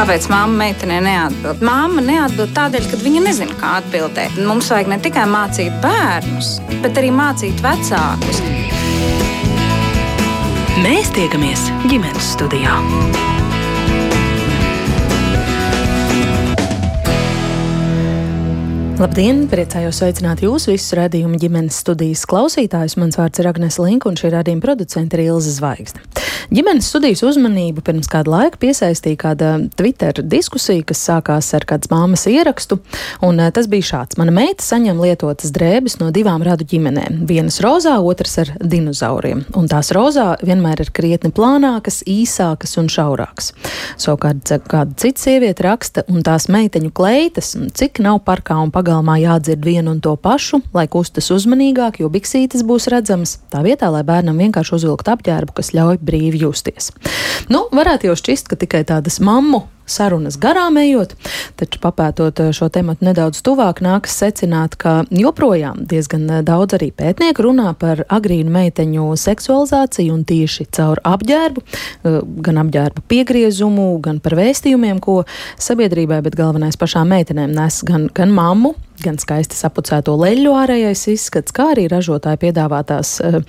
Kāpēc mamma meitenei neatbild? Māma neatbild tādēļ, ka viņa nezina, kā atbildēt. Mums vajag ne tikai mācīt bērnus, bet arī mācīt vecākus. Mēs tiekamies ģimenes studijā. Labdien! Priecājos sveicināt jūs visus redzējumu ģimenes studijas klausītājus. Mans vārds ir Agnēs Linka un šī radījuma producente ir Ilza Zvaigzne. Ģimenes studijas uzmanību pirms kāda laika piesaistīja kāda Twitter diskusija, kas sākās ar kādas māmas ierakstu, un eh, tas bija šāds. Mana meita saņem lietotas drēbes no divām radu ģimenēm. Vienas rozā, otras ar dinozauriem, un tās rozā vienmēr ir krietni plānākas, īsākas un šaurākas. Savukārt kāda cita sieviete raksta, un tās meiteņu kleitas, cik nav parkā un pagājā pagalmā jādzird vienu un to pašu, lai kustas uzmanīgāk, jo biksītes būs redzamas, tā vietā, lai bērnam vienkārši uzvilkt apģērbu, kas ļauj brīvi justies. Nu, varētu jau šķist, ka tikai tādas mammu sarunas garām ejot, taču papētot eh, šo tematu nedaudz tuvāk, nākas secināt, ka joprojām diezgan eh, daudz arī pētnieku runā par agrīnu meiteņu seksualizāciju un tieši caur apģērbu, eh, gan apģērbu piegriezumu, gan par vēstījumiem, ko sabiedrībai, bet galvenais pašām meitenēm nes gan, gan mammu, gan skaisti sapucēto leļu ārējais izskats, kā arī ražotāju piedāvātās uh,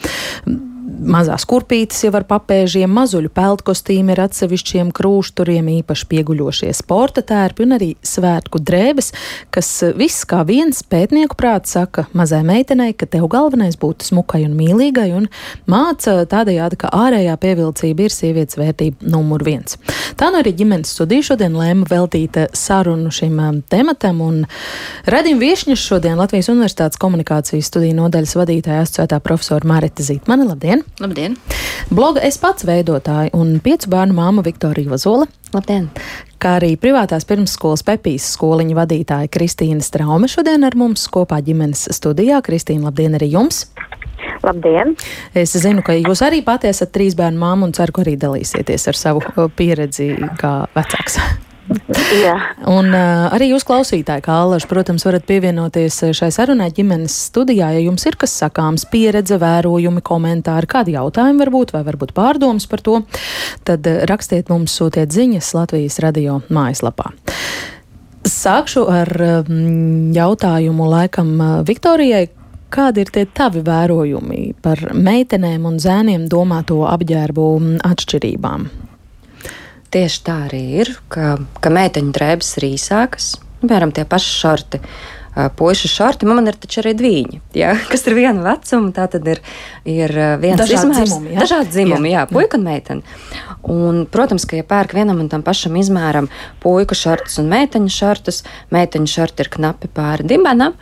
mazās kurpītes jau ar papēžiem, mazuļu peltkostīmi ar atsevišķiem krūšturiem, īpaši pieguļošie sporta tērpi un arī svētku drēbes, kas viss kā viens pētnieku prāts saka mazai meitenei, ka tev galvenais būtu smukai un mīlīgai un māca tādējādi, ka ārējā pievilcība ir sievietes vērtība numur viens. Tā nu arī ģimenes studija šodien lēma veltīt sarunu šim um, tematam un redzim viešņus šodien Latvijas Universitātes komunikācijas studiju nodaļas vadītāja asociētā profesora Marita Zītmane. Labdien! Labdien! Bloga es pats veidotāja un piecu bērnu māma Viktorija Vazola. Labdien! Kā arī privātās pirmsskolas Pepijas skoliņa vadītāja Kristīna Straume šodien ar mums kopā ģimenes studijā. Kristīna, labdien arī jums! Labdien! Es zinu, ka jūs arī pati esat trīs bērnu māma un ceru, ka arī dalīsieties ar savu pieredzi kā vecāks. Un uh, arī jūs klausītāji, kā Allaž, protams, varat pievienoties šai sarunai ģimenes studijā, ja jums ir kas sakāms, pieredze, vērojumi, komentāri, kādi jautājumi varbūt, vai varbūt pārdomas par to, tad rakstiet mums, sūtiet ziņas Latvijas radio mājaslapā. Sākšu ar um, jautājumu laikam Viktorijai. Kādi ir tie tavi vērojumi par meitenēm un zēniem domāto apģērbu atšķirībām? Tieši tā arī ir, ka, ka meiteņu drēbes ir īsākas, piemēram, tie paši šorti. Puikas šorti, man ir taču arī divi, ja, kas ir viena vecuma. Tā tad ir, ir viens dažādi izmērs? Dažādi dzimumi, jā, jā puika un meitene. Un, protams, ka, ja pērk vienam un tam pašam izmēram puiku šortus un meiteņu šortus, meiteņu šorti ir knapi pāri dibenam,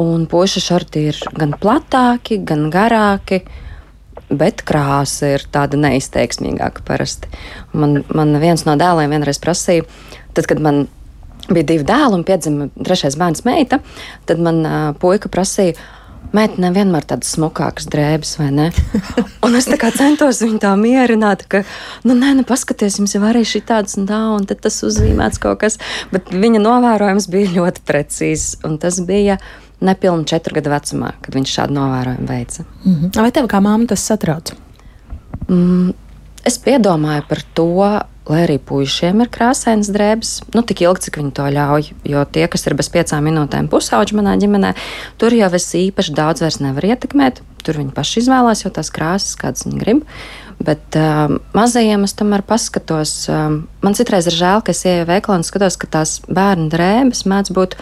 un puikas šorti ir gan platāki, gan garāki. Uh, bet krāsa ir tāda neizteiksmīgāka parasti. Man, man viens no dēliem vienreiz prasīja, tad, kad man bija divi dēli un piedzima trešais bērns meita, tad man uh, puika prasīja. Meitenēm vienmēr tādas smukākas drēbes, vai ne? Un es centos viņu tā mierināt, ka, nu, nē, nu, paskatieties, jums jau arī šī tādas un tā, un tas uzzīmēts kaut kas. Bet viņa novērojums bija ļoti precīzs, un tas bija nepilnu četru gadu vecumā, kad viņš šādu novērojumu veica. Mm -hmm. Vai tev kā māma tas satrauc? Mm, es piedomāju par to, lai arī puišiem ir krāsainas drēbes, nu, tik ilgi, cik viņi to ļauj. Jo tie, kas ir bez piecām minūtēm pusauģi manā ģimenē, tur jau es īpaši daudz vairs nevaru ietekmēt. Tur viņi paši izvēlās jau tās krāsas, kādas viņi grib. Bet um, mazajiem es tomēr paskatos. Um, man citreiz ir žēl, ka es ieju veikalā un skatos, ka tās bērnu drēbes mēdz būt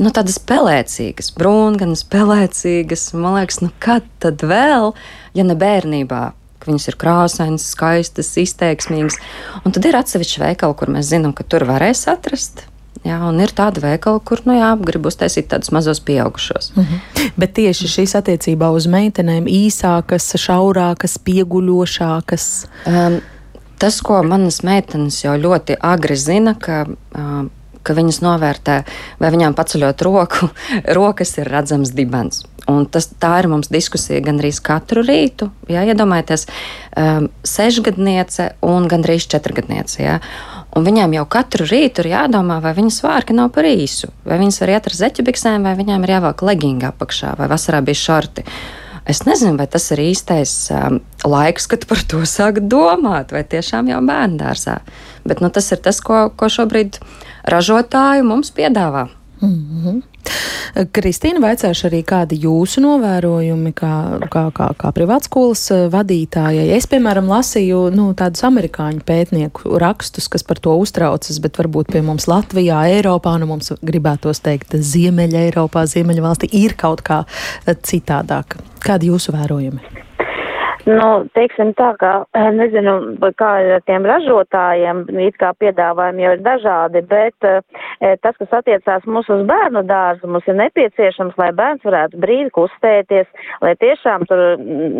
nu, tādas spēlēcīgas, brūnganas, spēlēcīgas. Man liekas, nu, kad tad vēl, ja ne bērnībā? Viņas ir krāsainas, skaistas, izteiksmīgas. Un tad ir atsevišķi veikali, kur mēs zinām, ka tur varēs atrast. Jā, un ir tāda veikala, kur nu, jā, grib uztaisīt tādus mazus pieaugušos. Mm -hmm. Bet tieši šīs attiecībā uz meitenēm īsākas, šaurākas, pieguļošākas. Um, tas, ko manas meitenes jau ļoti agri zina, ka um, ka viņas novērtē, vai viņām paceļot roku, rokas ir redzams dibens. Un tas, tā ir mums diskusija gandrīz katru rītu. Jā, iedomājieties, um, sešgadniece un gandrīz četrgadniece. Jā. Un viņām jau katru rītu ir jādomā, vai viņas svārki nav par īsu, vai viņas var iet ar zeķu biksēm, vai viņām ir jāvelk leggings apakšā, vai vasarā bija šorti. Es nezinu, vai tas ir īstais um, laiks, kad par to sāk domāt, vai tiešām jau bērnu dārzā. Bet nu, tas ir tas, ko, ko šobrīd ražotāji mums piedāvā. Mm -hmm. Kristīna, vaicāšu arī kādi jūsu novērojumi kā, kā, kā, kā privātskolas eh, vadītājai. Es, piemēram, lasīju nu, tādus amerikāņu pētnieku rakstus, kas par to uztraucas, bet varbūt pie mums Latvijā, Eiropā, nu mums gribētos teikt, Ziemeļa Eiropā, Ziemeļvalstī ir kaut kā eh, citādāk. Kādi jūsu vērojumi? Nu, teiksim tā, ka eh, nezinu, kā ar tiem ražotājiem, it kā piedāvājumi jau ir dažādi, bet e, tas, kas attiecās mūsu uz bērnu dārzu, mums ir nepieciešams, lai bērns varētu brīvi kustēties, lai tiešām tur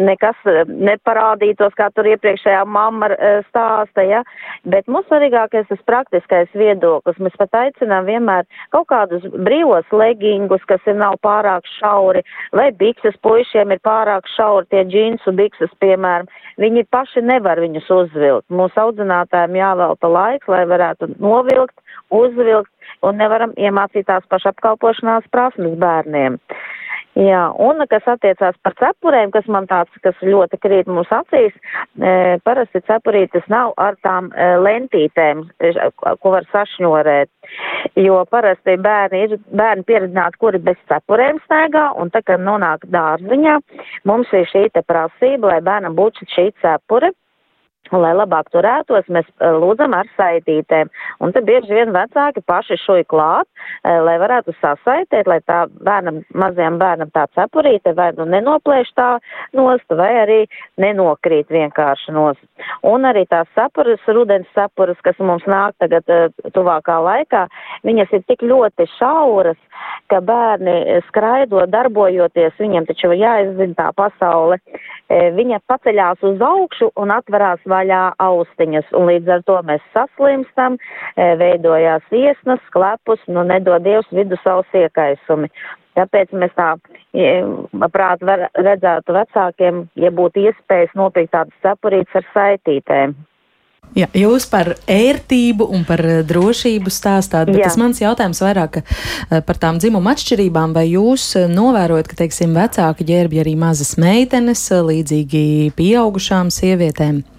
nekas neparādītos, kā tur iepriekšējā mamma stāsta, ja, bet mums svarīgākais tas praktiskais viedoklis. Mēs pat aicinām vienmēr kaut kādus brīvos legingus, kas ir nav pārāk šauri, vai bikses puišiem ir pārāk šauri tie džinsu bikses piemēram, viņi paši nevar viņus uzvilkt. Mūsu audzinātājiem jāvelta laiks, lai varētu novilkt, uzvilkt, un nevaram iemācīt tās pašapkalpošanās prasmes bērniem. Jā, un kas attiecās par cepurēm, kas man tāds, kas ļoti krīt mūsu acīs, e, parasti cepurītes nav ar tām e, lentītēm, e, ko var sašņorēt, jo parasti bērni ir bērni pieredzināti, kuri bez cepurēm staigā, un tā, kad nonāk dārziņā, mums ir šī te prasība, lai bērnam būtu šī cepure. Lai labāk turētos, mēs eh, lūdzam ar saitītēm. Un te bieži vien vecāki paši šuj klāt, eh, lai varētu sasaitēt, lai tā bērnam, mazajam bērnam tā cepurīte vai nu nenoplēš tā nost, vai arī nenokrīt vienkārši nost. Un arī tās sapuras, rudens sapuras, kas mums nāk tagad eh, tuvākā laikā, viņas ir tik ļoti šauras, ka bērni skraido, darbojoties, viņiem taču jāizzina tā pasaule. Viņa paceļās uz augšu un atverās vaļā austiņas, un līdz ar to mēs saslimstam, veidojās iesnas, klepus, nu nedod Dievs vidusauls iekaisumi. Tāpēc mēs tā, prāt, redzētu vecākiem, ja būtu iespējas nopirkt tādas cepurītes ar saitītēm. Jā, jūs par ērtību un par eh, drošību stāstāt, bet Jā. tas mans jautājums vairāk par tām dzimuma atšķirībām. Vai jūs novērojat, ka, teiksim, vecāki ģērbja arī mazas meitenes, līdzīgi pieaugušām sievietēm?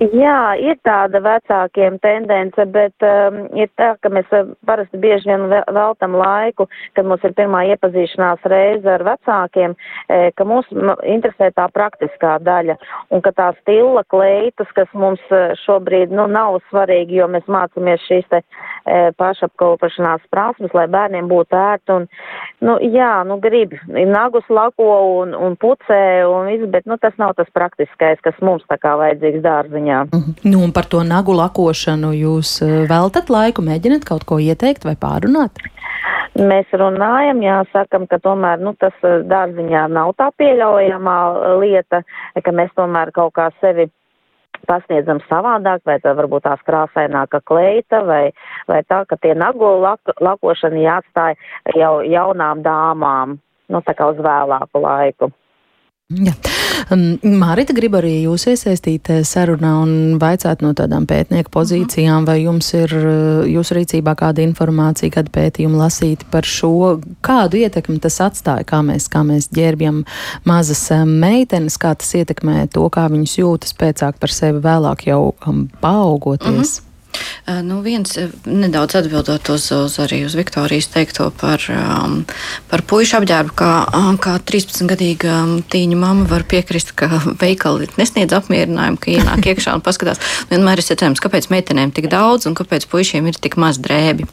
Jā, ir tāda vecākiem tendence, bet um, ir tā, ka mēs uh, parasti bieži vien veltam laiku, kad mums ir pirmā iepazīšanās reize ar vecākiem, e, ka mūs interesē tā praktiskā daļa un ka tā stila kleitas, kas mums uh, šobrīd, nu, nav svarīgi, jo mēs mācāmies šīs te e, pašapkalpošanās prasmes, lai bērniem būtu ērti un, nu, jā, nu, grib, nagus lako un, un pucē un viss, bet, nu, tas nav tas praktiskais, kas mums tā kā vajadzīgs dārziņā ziņā. Mm -hmm. Nu, un par to nagu lakošanu jūs eh, veltat laiku, mēģināt kaut ko ieteikt vai pārunāt? Mēs runājam, jāsakam, ka tomēr nu, tas eh, dārziņā nav tā pieļaujamā eh, lieta, ka mēs tomēr kaut kā sevi pasniedzam savādāk, vai tā varbūt tās krāsaināka kleita, vai, vai tā, ka tie nagu lak, lakošana jāatstāja jau jaunām dāmām, nu tā kā uz vēlāku laiku. Ja. Mārita, gribu arī jūs iesaistīt eh, sarunā un vaicāt no tādām pētnieku pozīcijām, vai jums ir eh, jūsu rīcībā kāda informācija, kāda pētījuma lasīti par šo, kādu ietekmi tas atstāja, kā mēs, kā mēs ģērbjam mazas eh, meitenes, kā tas ietekmē to, kā viņas jūtas pēcāk par sevi vēlāk jau um, paaugoties. Mm -hmm. Nu, viens nedaudz atbildot uz, uz arī uz Viktorijas teikto par, um, par puišu apģērbu, kā, kā 13-gadīga tīņa mamma var piekrist, ka veikali nesniedz apmierinājumu, ka ienāk iekšā un paskatās. Vienmēr ir secējums, kāpēc meitenēm tik daudz un kāpēc puišiem ir tik maz drēbi.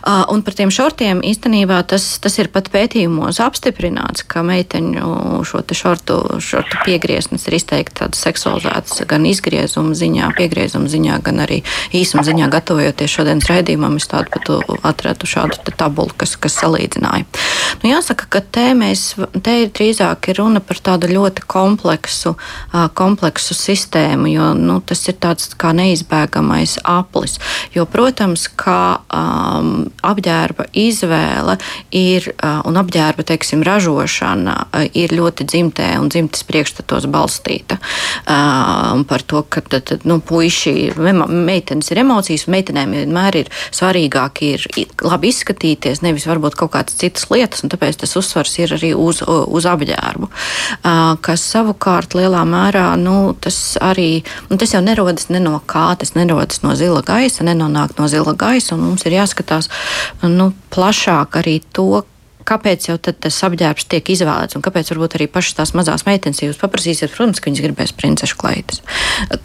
Uh, un par tiem šortiem īstenībā tas, tas ir pat pētījumos apstiprināts, ka meiteņu šo šortu, šortu piegrieznes ir izteikti tādas seksualizētas gan izgriezuma ziņā, piegriezuma ziņā, gan arī īsuma Zinātnes ziņā, gatavojoties šodienas raidījumam, es tādu pat atradu šādu tabulu, kas, kas salīdzināja. Nu, jāsaka, ka te, mēs, te ir drīzāk ir runa par tādu ļoti kompleksu, kompleksu sistēmu, jo nu, tas ir tāds kā neizbēgamais aplis. Jo, protams, kā um, apģērba izvēle ir, uh, un apģērba teiksim, ražošana uh, ir ļoti dzimtē un dzimtes priekšstatos balstīta. Uh, par to, ka tad, tad, nu, puiši, meitenes ir emocijas, meitenēm vienmēr ir svarīgāk ir labi izskatīties, nevis varbūt kaut kādas citas lietas, un tāpēc tas uzsvars ir arī uz, uz apģērbu. Kas savukārt lielā mērā, nu, tas arī, nu, tas jau nerodas ne no kā, tas nerodas no zila gaisa, nenonāk no zila gaisa, un mums ir jāskatās nu, plašāk arī to, kāpēc jau tas apģērbs tiek izvēlēts un kāpēc varbūt arī pašas tās mazās meitenes, ja jūs paprasīsiet, protams, ka viņas gribēs princešu kleitas.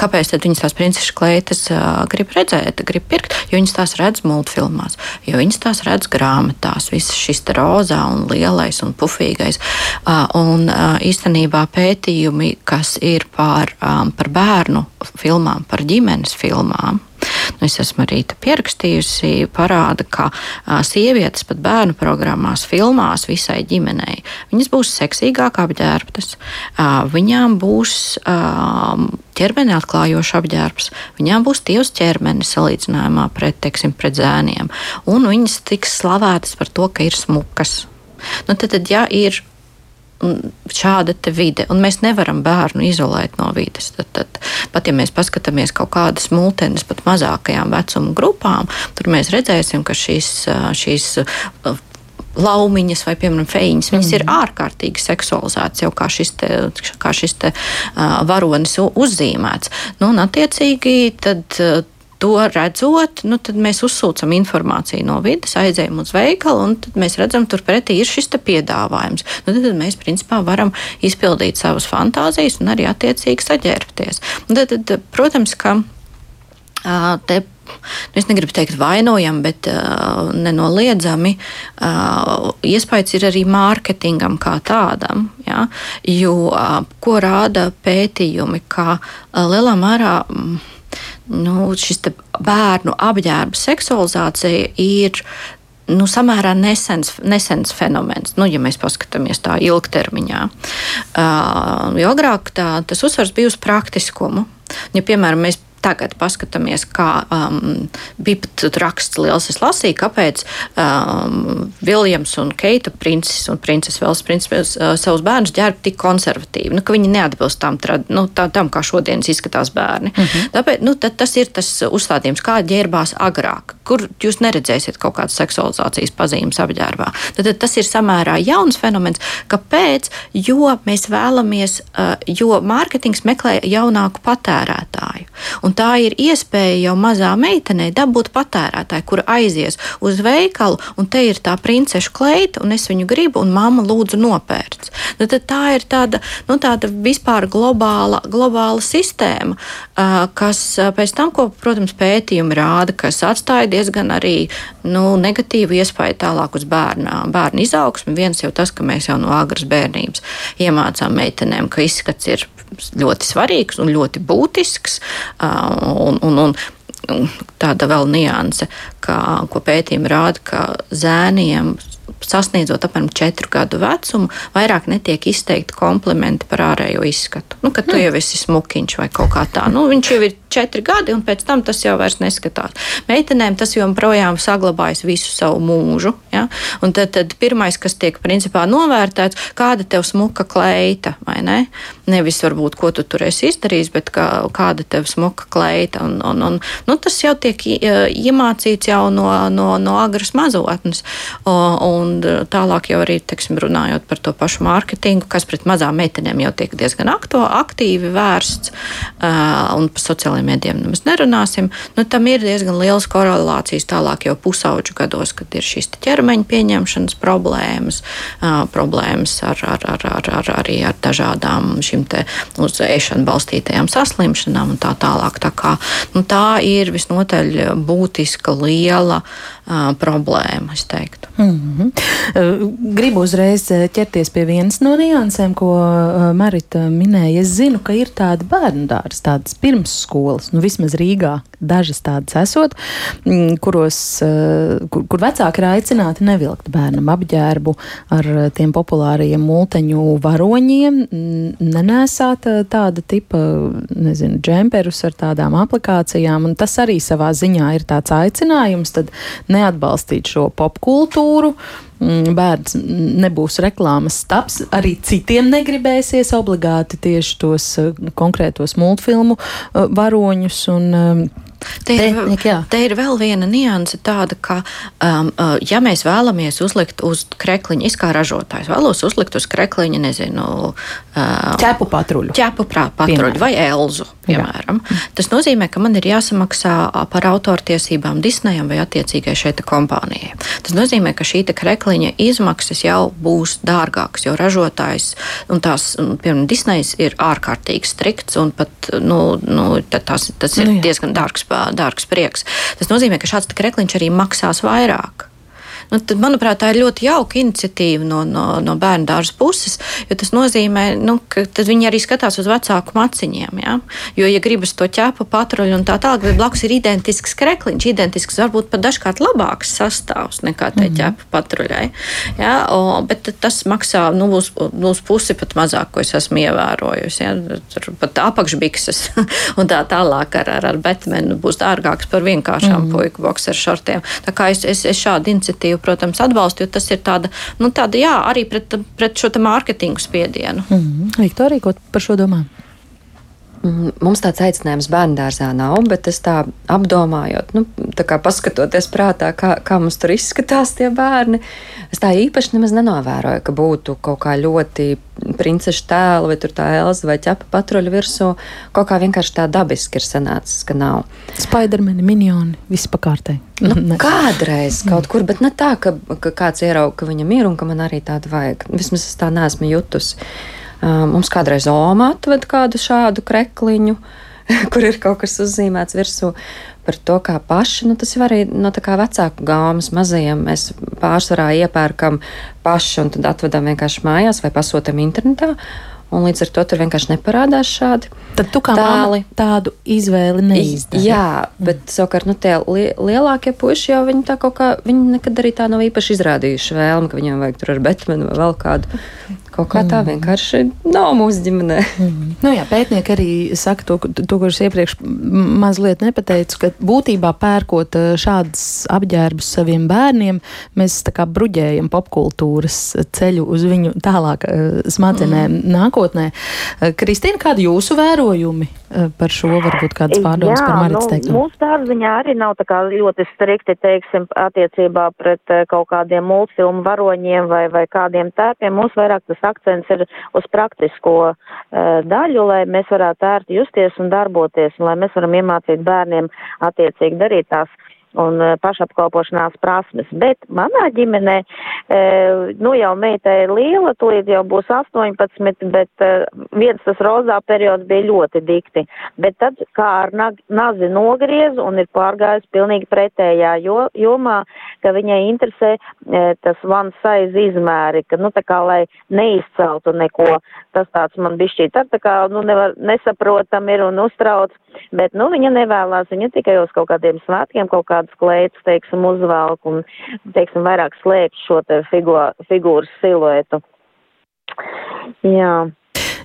Kāpēc tad viņas tās princešu kleitas grib redzēt, grib pirkt? Jo viņas tās redz multfilmās, jo viņas tās redz grāmatās, viss šis rozā un lielais un pufīgais. Un īstenībā pētījumi, kas ir par, par bērnu filmām, par ģimenes filmām, nu, es esmu arī pierakstījusi, parāda, ka sievietes pat bērnu programmās, filmās visai ģimenei, viņas būs seksīgāk apģērbtas, viņām būs ķermeni atklājošs apģērbs, viņām būs tievs ķermenis salīdzinājumā pret, teiksim, pret zēniem, un viņas tiks slavētas par to, ka ir smukas. Nu, tad, tad, ja ir šāda vide, un mēs nevaram bērnu izolēt no vides. Tad, tad, pat ja mēs paskatāmies kaut kādas multenes, pat mazākajām vecuma grupām, tur mēs redzēsim, ka šīs, šīs laumiņas vai, piemēram, fejiņas. Viņas mm. ir mhm. ārkārtīgi seksualizētas, jau kā šis, te, kā šis te, uh, varonis uzzīmēts. Nu, un, attiecīgi, tad, uh, to redzot, nu, mēs uzsūcam informāciju no vidas, aizējam uz veikalu, un mēs redzam, tur pretī ir šis piedāvājums. Nu, tad, mēs principā varam izpildīt savas fantāzijas un arī attiecīgi saģērbties. Un tad, tad, protams, ka te nu, es negribu teikt vainojam, bet uh, nenoliedzami uh, iespējas ir arī mārketingam kā tādam. Ja? Jo uh, ko rāda pētījumi, ka uh, lielā mērā. Um, nu, šis bērnu apģērba seksualizācija ir nu, samērā nesens, nesens fenomens, nu, ja mēs paskatāmies tā ilgtermiņā. Uh, jo agrāk tā, tas uzsvars bija uz praktiskumu. Ja, piemēram, mēs tagad paskatāmies, kā um, bija raksts liels, es lasīju, kāpēc um, Viljams un Keita princis un princeses vēl princis, uh, savus bērnus ģērb tik konservatīvi, nu, ka viņi neatbilst tam, trad, nu, tā, tam kā šodienas izskatās bērni. Uh mhm. -huh. Tāpēc nu, tas ir tas uzstādījums, kā ģērbās agrāk, kur jūs neredzēsiet kaut kādas seksualizācijas pazīmes apģērbā. Tad, tad tas ir samērā jauns fenomens. Kāpēc? Jo mēs vēlamies, uh, jo mārketings meklē jaunāku patērētāju. Un tā ir iespēja jau mazā meitenei dabūt patērētāju, kur aizies uz veikalu, un te ir tā princeša kleita, un es viņu gribu, un mamma lūdzu nopērts. Nu, tā ir tāda, nu, tāda vispār globāla, globāla sistēma, kas pēc tam, ko, protams, pētījumi rāda, kas atstāja diezgan arī nu, negatīvu iespēju tālāk uz bērnā, bērnu izaugsmu. Viens jau tas, ka mēs jau no agras bērnības iemācām meitenēm, ka izskats ir ļoti svarīgs un ļoti būtisks. Un, un, un, un tāda vēl nianse, ka, ko pētījumi rāda, ka zēniem sasniedzot apmēram 4 gadu vecumu, vairāk netiek izteikti komplimenti par ārējo izskatu. Nu, ka tu jau esi smukiņš vai kaut kā tā. Nu, viņš jau ir 4 gadi, un pēc tam tas jau vairs neskatās. Meitenēm tas joprojām saglabājas visu savu mūžu. Ja? Un tad, tad pirmais, kas tiek principā novērtēts, kāda tev smuka kleita, vai ne? Nevis varbūt, ko tu tur esi izdarījis, bet kā, kāda tev smuka kleita. Un, un, un, nu, tas jau tiek iemācīts jau no, no, no agras mazotnes. Un tālāk jau arī, teiksim, runājot par to pašu mārketingu, kas pret mazām meitenēm jau tiek diezgan akto, aktīvi vērsts uh, un pa sociālajiem mēdiem nemaz nerunāsim. Nu, tam ir diezgan liels korelācijas tālāk jau pusauģu gados, kad ir šīs ķermeņa pieņemšanas problēmas, uh, problēmas ar, ar, ar, ar, ar, arī ar dažādām šīm uz ēšanu balstītajām saslimšanām un tā tālāk. Tā, kā, nu, tā ir visnotaļ būtiska liela uh, problēma, es teiktu. Mm -hmm. Gribu uzreiz ķerties pie vienas no niansēm, ko Marita minēja. Es zinu, ka ir tāda bērnu dārza, tādas pirmsskolas nu vismaz Rīgā dažas tādas esot, mm, kuros, kur, kur vecāki ir aicināti nevilkt bērnam apģērbu ar tiem populārajiem multeņu varoņiem, nenēsāt tāda tipa, nezinu, džemperus ar tādām aplikācijām, un tas arī savā ziņā ir tāds aicinājums tad neatbalstīt šo popkultūru, Mm, bērns nebūs reklāmas stāps. Arī citiem negribēsies obligāti tieši tos uh, konkrētos multfilmu uh, varoņus. Un, um, Te ir, te ir vēl viena nianse, tāda, ka, um, uh, ja mēs vēlamies uzlikt uz krekliņa, es kā ražotājs vēlos uzlikt uz krekliņa, nezinu, uh, ķepu patruļu, ķepu patruļu piemēram. vai elzu, piemēram. Jā. Tas nozīmē, ka man ir jāsamaksā par autortiesībām Disneyam vai attiecīgai šeit kompānijai. Tas nozīmē, ka šī krekliņa izmaksas jau būs dārgākas, jo ražotājs un tās, piemēram, Disneys ir ārkārtīgi strikts un pat, nu, nu tas, tas ir nu, jā. diezgan dārgs dārgs prieks. Tas nozīmē, ka šāds krekliņš arī maksās vairāk. Nu, tad, manuprāt, tā ir ļoti jauka iniciatīva no, no, no bērnu dārza puses, jo tas nozīmē, nu, ka viņi arī skatās uz vecāku maciņiem. Ja? Jo, ja gribas to ķēpu patruļu un tā tālāk, tad blakus ir identisks krekliņš, identisks, varbūt pat dažkārt labāks sastāvs nekā tai mm -hmm. ķēpu patruļai. Ja? O, bet tas maksā nu, uz, uz pusi pat mazāk, ko es esmu ievērojusi. Ja? Tur pat apakšbikses un tā tālāk ar, ar, ar Batmanu būs dārgāks par vienkāršām mm -hmm. puiku boxeru šortiem. Tā kā es, es, es šādu iniciatīvu iniciatīvu, protams, atbalstu, jo tas ir tāda, nu, tāda jā, arī pret, pret šo mārketingu spiedienu. Mm -hmm. Viktorija, ko par šo domā? Mm, mums tāds aicinājums bērnu dārzā nav, bet es tā apdomājot, nu, tā kā paskatoties prātā, kā, kā mums tur izskatās tie bērni, es tā īpaši nemaz nenovēroju, ka būtu kaut kā ļoti princeša tēla vai tā elza vai ķepa patruļa virsū. Kaut kā vienkārši tā dabiski ir sanācis, ka nav. Spidermani, minioni, viss pakārtē. Nu, kādreiz kaut kur, bet ne tā, ka, ka kāds ierauga, ka viņam ir un ka man arī tāda vajag. Vismaz es tā neesmu jutusi. Mums kādreiz Oma atved kādu šādu krekliņu, kur ir kaut kas uzzīmēts virsū par to, kā paši, nu, tas jau arī no tā kā vecāku gāmas mazajiem mēs pārsvarā iepērkam paši un tad atvedam vienkārši mājās vai pasūtam internetā un līdz ar to tur vienkārši neparādās šādi. Tad tu kā tāli tādu izvēli neizdari. Jā, bet savukārt nu, tie li lielākie puiši jau viņi tā kaut kā, viņi nekad arī tā nav īpaši izrādījuši vēlmi, ka viņiem vajag tur ar Batmanu vai vēl kādu. Kaut kā tā mm. vienkārši nav mūsu ģimenē. Mm. Nu jā, pētnieki arī saka to, to, ko es iepriekš mazliet nepateicu, ka būtībā pērkot eh, šādas apģērbus saviem bērniem, mēs tā kā bruģējam popkultūras ceļu uz viņu tālāk eh, smadzenēm mm. nākotnē. Eh, Kristīna, kādi jūsu vērojumi par šo, varbūt kādas pārdomas jā, par Marits teikto? Nu, mūsu dārziņā arī nav tā kā ļoti strikti, teiksim, attiecībā pret kaut kādiem multfilmu varoņiem vai, vai kādiem tēpiem. Mums vairāk tas akcents ir uz praktisko uh, daļu, lai mēs varētu ērti justies un darboties, un lai mēs varam iemācīt bērniem attiecīgi darīt tās un eh, pašapkalpošanās prasmes. Bet manā ģimenē, eh, nu jau meitai ir liela, tūlīt jau būs 18, bet viens tas rozā periods bija ļoti dikti. Bet tad kā ar nazi nogriez un ir pārgājis pilnīgi pretējā jomā, ka viņai interesē tas one size izmēri, ka, nu, tā kā, lai neizceltu neko, tas tāds man bišķīt, tā kā, nu, nevar, nesaprotam ir un uztrauc, bet, nu, viņa nevēlās, viņa tikai uz kaut kādiem svētkiem, kaut kādas kleitas, teiksim, uzvelk un, teiksim, vairāk slēpj šo te figū, figūras siluetu. Jā.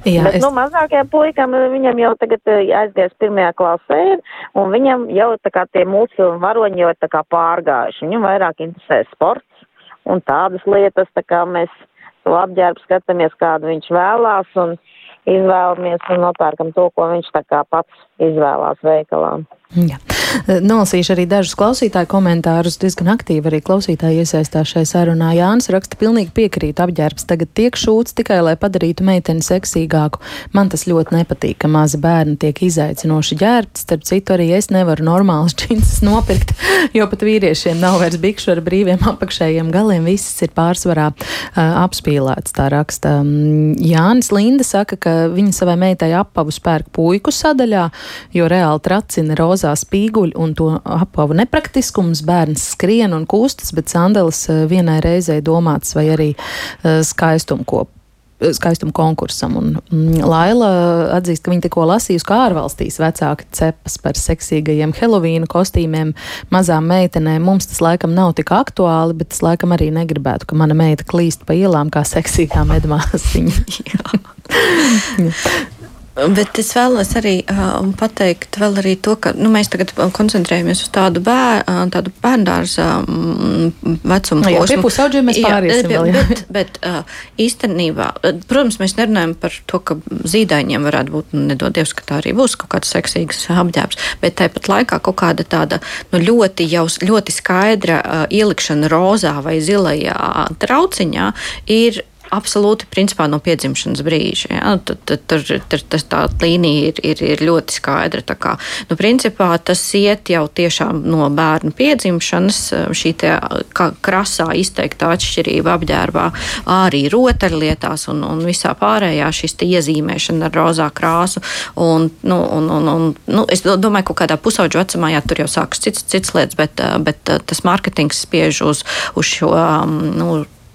Jā, Bet, es... nu, mazākajam puikam viņam jau tagad eh, aizgājis pirmajā klasē, un viņam jau tā kā tie mūsu varoņi jau tā kā pārgājuši. Viņam vairāk interesē sports un tādas lietas, tā kā mēs to apģērbu skatāmies, kādu viņš vēlās, un izvēlamies un nopērkam to, ko viņš tā kā pats izvēlās veikalā. Jā. Nolasīšu arī dažus klausītāju komentārus. Diezgan aktīvi arī klausītāji iesaistās šai sarunā. Jānis raksta, pilnīgi piekrīt, apģērbs tagad tiek šūts tikai, lai padarītu meiteni seksīgāku. Man tas ļoti nepatīk, ka mazi bērni tiek izaicinoši ģērbti. Starp citu, arī es nevaru normālas džinses nopirkt, jo pat vīriešiem nav vairs bikšu ar brīviem apakšējiem galiem. Viss ir pārsvarā uh, apspīlēts, tā raksta. Um, Jānis Linda saka, ka viņa savai meitai apavu spērk puiku sadaļā, jo reāli tracina rozā spīgu guļ un to apavu nepraktiskums. Bērns skrien un kūstas, bet sandalas eh, vienai reizei domāts vai arī eh, skaistumkopu skaistuma konkursam. Un, mm, Laila atzīst, ka viņa tikko lasījusi, kā ārvalstīs vecāki cepas par seksīgajiem Helovīnu kostīmiem mazām meitenēm. Mums tas laikam nav tik aktuāli, bet es laikam arī negribētu, ka mana meita klīst pa ielām kā seksīgā medmāsiņa. Bet es vēlos arī uh, pateikt arī to, ka nu, mēs tagad koncentrējamies uz tādu, bēr, tādu bērndārza um, vecumu posmu. Jā, pie pusaudžiem mēs pāriesim jā, vēl. Jā. Bet, bet uh, īstenībā, protams, mēs nerunājam par to, ka zīdaiņiem varētu būt, nu, nedodies, ka tā arī būs kaut kāds seksīgs apģērbs, bet tāpat laikā kaut kāda tāda nu, ļoti, jau, ļoti skaidra uh, ielikšana rozā vai zilajā trauciņā ir absolūti principā, no piedzimšanas brīža. Ja? Tur, tur, tur, tur tas tā līnija ir, ir, ir ļoti skaidra. Kā, nu, principā, tas iet jau tiešām no bērnu piedzimšanas, šī krasā izteikta atšķirība apģērbā, arī rotaļlietās un, un visā pārējā šis iezīmēšana ar rozā krāsu. Un, nu, un, un, un, nu, es domāju, ka kādā pusauģu vecumā jā, tur jau sākas cits, cits lietas, bet, bet tas mārketings spiež uz, uz šo. Nu,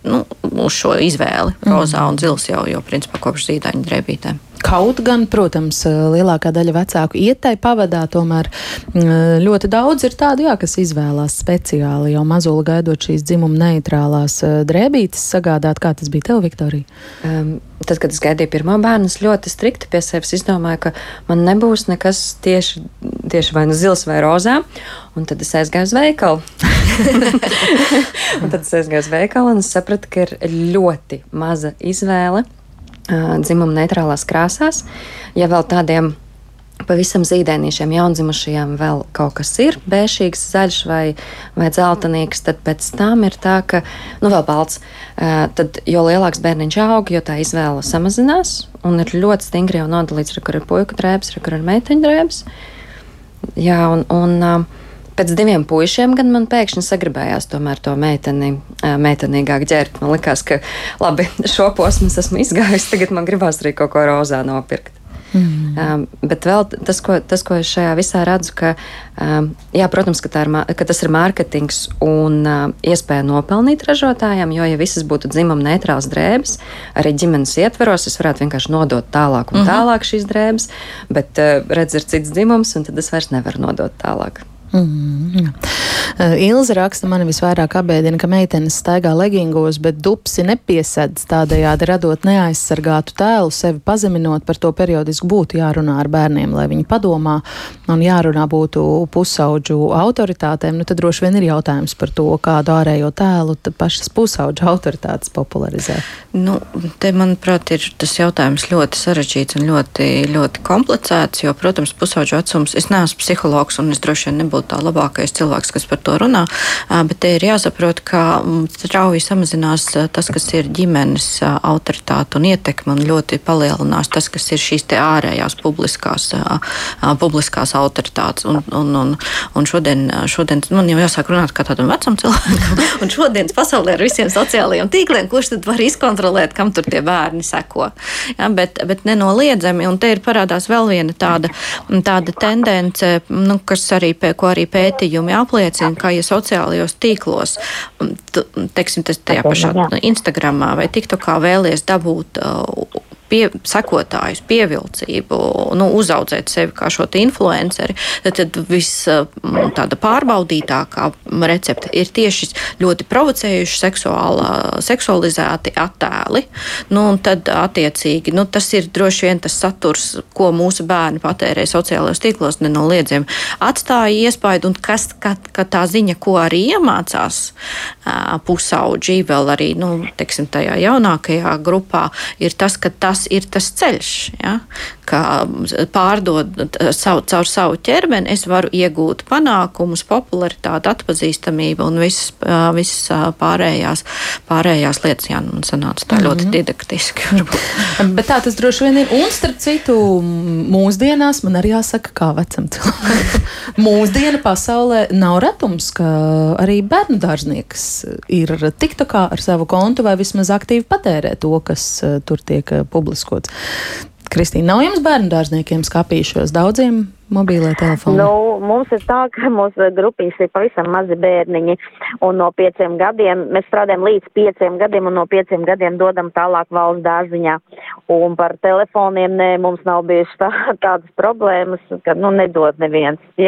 nu, uz šo izvēli. Rozā un zils jau, jau principā kopš zīdaiņa drēbītēm. Kaut gan, protams, lielākā daļa vecāku ietai pavadā, tomēr mm, ļoti daudz ir tādu, jā, kas izvēlās speciāli jau mazuli gaidot šīs dzimuma neitrālās eh, drēbītes sagādāt. Kā tas bija tev, Viktorija? Um, tad, kad es gaidīju pirmo bērnu, es ļoti strikti pie sevis izdomāju, ka man nebūs nekas tieši, tieši vai nu zils vai rozā. Un tad es aizgāju uz veikalu. un tad es aizgāju uz veikalu un sapratu, ka ir ļoti maza izvēle dzimuma neitrālās krāsās. Ja vēl tādiem pavisam zīdainīšiem, jaundzimušajiem vēl kaut kas ir bēšīgs, zaļš vai, vai dzeltenīgs, tad pēc tam ir tā, ka, nu, vēl balts. Tad, jo lielāks bērniņš aug, jo tā izvēle samazinās, un ir ļoti stingri jau nodalīts, kur ir puiku drēbes, kur ir meiteņu drēbes. Jā, un, un Pēc diviem puišiem gan man pēkšņi sagribējās tomēr to meiteni, meitenīgāk ģērbt. Man liekas, ka labi, šo posmu esmu izgājis, tagad man gribās arī kaut ko rozā nopirkt. Mm. Um, bet vēl tas ko, tas, ko es šajā visā redzu, ka, um, jā, protams, ka, ir, ka tas ir mārketings un uh, iespēja nopelnīt ražotājiem, jo, ja visas būtu dzimuma neitrāls drēbes, arī ģimenes ietveros, es varētu vienkārši nodot tālāk un -hmm. tālāk šīs drēbes, bet uh, redz, ir cits dzimums, un tad es vairs nevaru nodot tālāk. Mm, uh, Ilza raksta, man visvairāk apbēdina, ka meitenes staigā legingos, bet dupsi nepiesedz tādējādi radot neaizsargātu tēlu, sevi pazeminot par to periodiski būtu jārunā ar bērniem, lai viņi padomā un jārunā būtu pusauģu autoritātēm. Nu, tad droši vien ir jautājums par to, kādu ārējo tēlu pašas pusauģu autoritātes popularizē. Nu, te, manuprāt, ir tas jautājums ļoti sarežģīts un ļoti, ļoti komplicēts, jo, protams, pusauģu vecums, es neesmu psihologs un es droši vien nebūtu tā labākais cilvēks, kas par to runā. Bet te ir jāsaprot, ka strauji samazinās tas, kas ir ģimenes autoritāte un ietekme, un ļoti palielinās tas, kas ir šīs ārējās publiskās, publiskās autoritātes. Un, un, un, un šodien, šodien man jau jāsāk runāt kā tādam vecam cilvēkam, un šodienas pasaulē ar visiem sociālajiem tīkliem, kurš tad var izkontrolēt, kam tur tie bērni seko. Ja, bet, bet nenoliedzami, un te ir parādās vēl viena tāda, tāda tendence, nu, kas arī, pie, ko arī pētījumi apliecina, ka, ja sociālajos tīklos, teiksim, tas tajā pašā Instagramā vai TikTokā vēlies dabūt uh, pie, sekotājus, pievilcību, nu, uzaudzēt sevi kā šo influenceri, tad, tad viss tāda pārbaudītākā recepte ir tieši ļoti provocējuši seksuālā, seksualizēti attēli. Nu, tad, attiecīgi, nu, tas ir droši vien tas saturs, ko mūsu bērni patērē sociālajos tīklos, nenoliedzami atstāja iespaidu, un kas, ka, ka tā ziņa, ko arī iemācās pusauģi, vēl arī, nu, teiksim, tajā jaunākajā grupā, ir tas, ka tas tas ir tas ceļš, ja? ka pārdod savu, caur savu ķermeni, es varu iegūt panākumus, popularitāti, atpazīstamību un visas, visas pārējās, pārējās lietas. Jā, man sanāca tā ļoti mm -hmm. didaktiski. Bet tā tas droši vien ir. Un starp citu, mūsdienās man arī jāsaka, kā vecam cilvēkam. Mūsdienu pasaulē nav retums, ka arī bērnu dārznieks ir TikTokā ar savu kontu vai vismaz aktīvi patērē to, kas tur tiek publiskots publiskots. Kristīna, nav jums bērnu dārzniekiem skapīšos? Daudziem mobīlē telefoni? Nu, mums ir tā, ka mūsu grupiņas ir pavisam mazi bērniņi, un no pieciem gadiem mēs strādājam līdz pieciem gadiem, un no pieciem gadiem dodam tālāk valsts dārziņā. Un par telefoniem nē, mums nav bijuši tā, tādas problēmas, ka, nu, nedod neviens.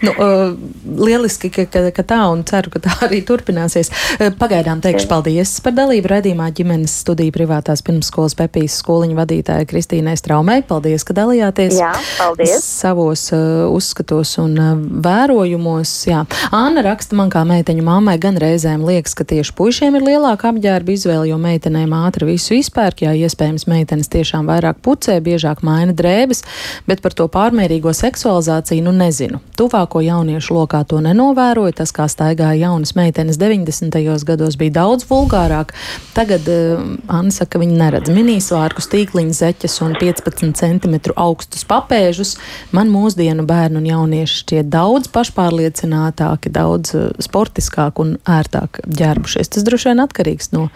Nu, uh, lieliski, ka, ka, ka tā, un ceru, ka tā arī turpināsies. Uh, pagaidām teikšu paldies par dalību redzījumā ģimenes studiju privātās pirmsskolas Pepijas skoliņu vadītāja Kristīnai Straumai. Paldies, ka dalījāties Jā, paldies. Savos uh, uzskatos un uh, vērojumos. Jā. Anna raksta man kā meiteņu mammai gan reizēm liekas, ka tieši puišiem ir lielāka apģērba izvēle, jo meitenēm ātri visu izpērk, jā, iespējams meitenes tiešām vairāk pucē, biežāk maina drēbes, bet par to pārmērīgo seksualizāciju nu nezinu. Tuvāko jauniešu lokā to nenovēroju, tas, kā staigāja jaunas meitenes 90. gados, bija daudz vulgārāk. Tagad uh, Anna saka, ka viņi neredz minisvārku, stīkliņu zeķes un 15 cm augstus papēžus. Man mūsdienu bērnu un jaunieši šķiet daudz pašpārliecinātāki, daudz uh, sportiskāk un ērtāk ģērbušies. Tas droši vien atkarīgs no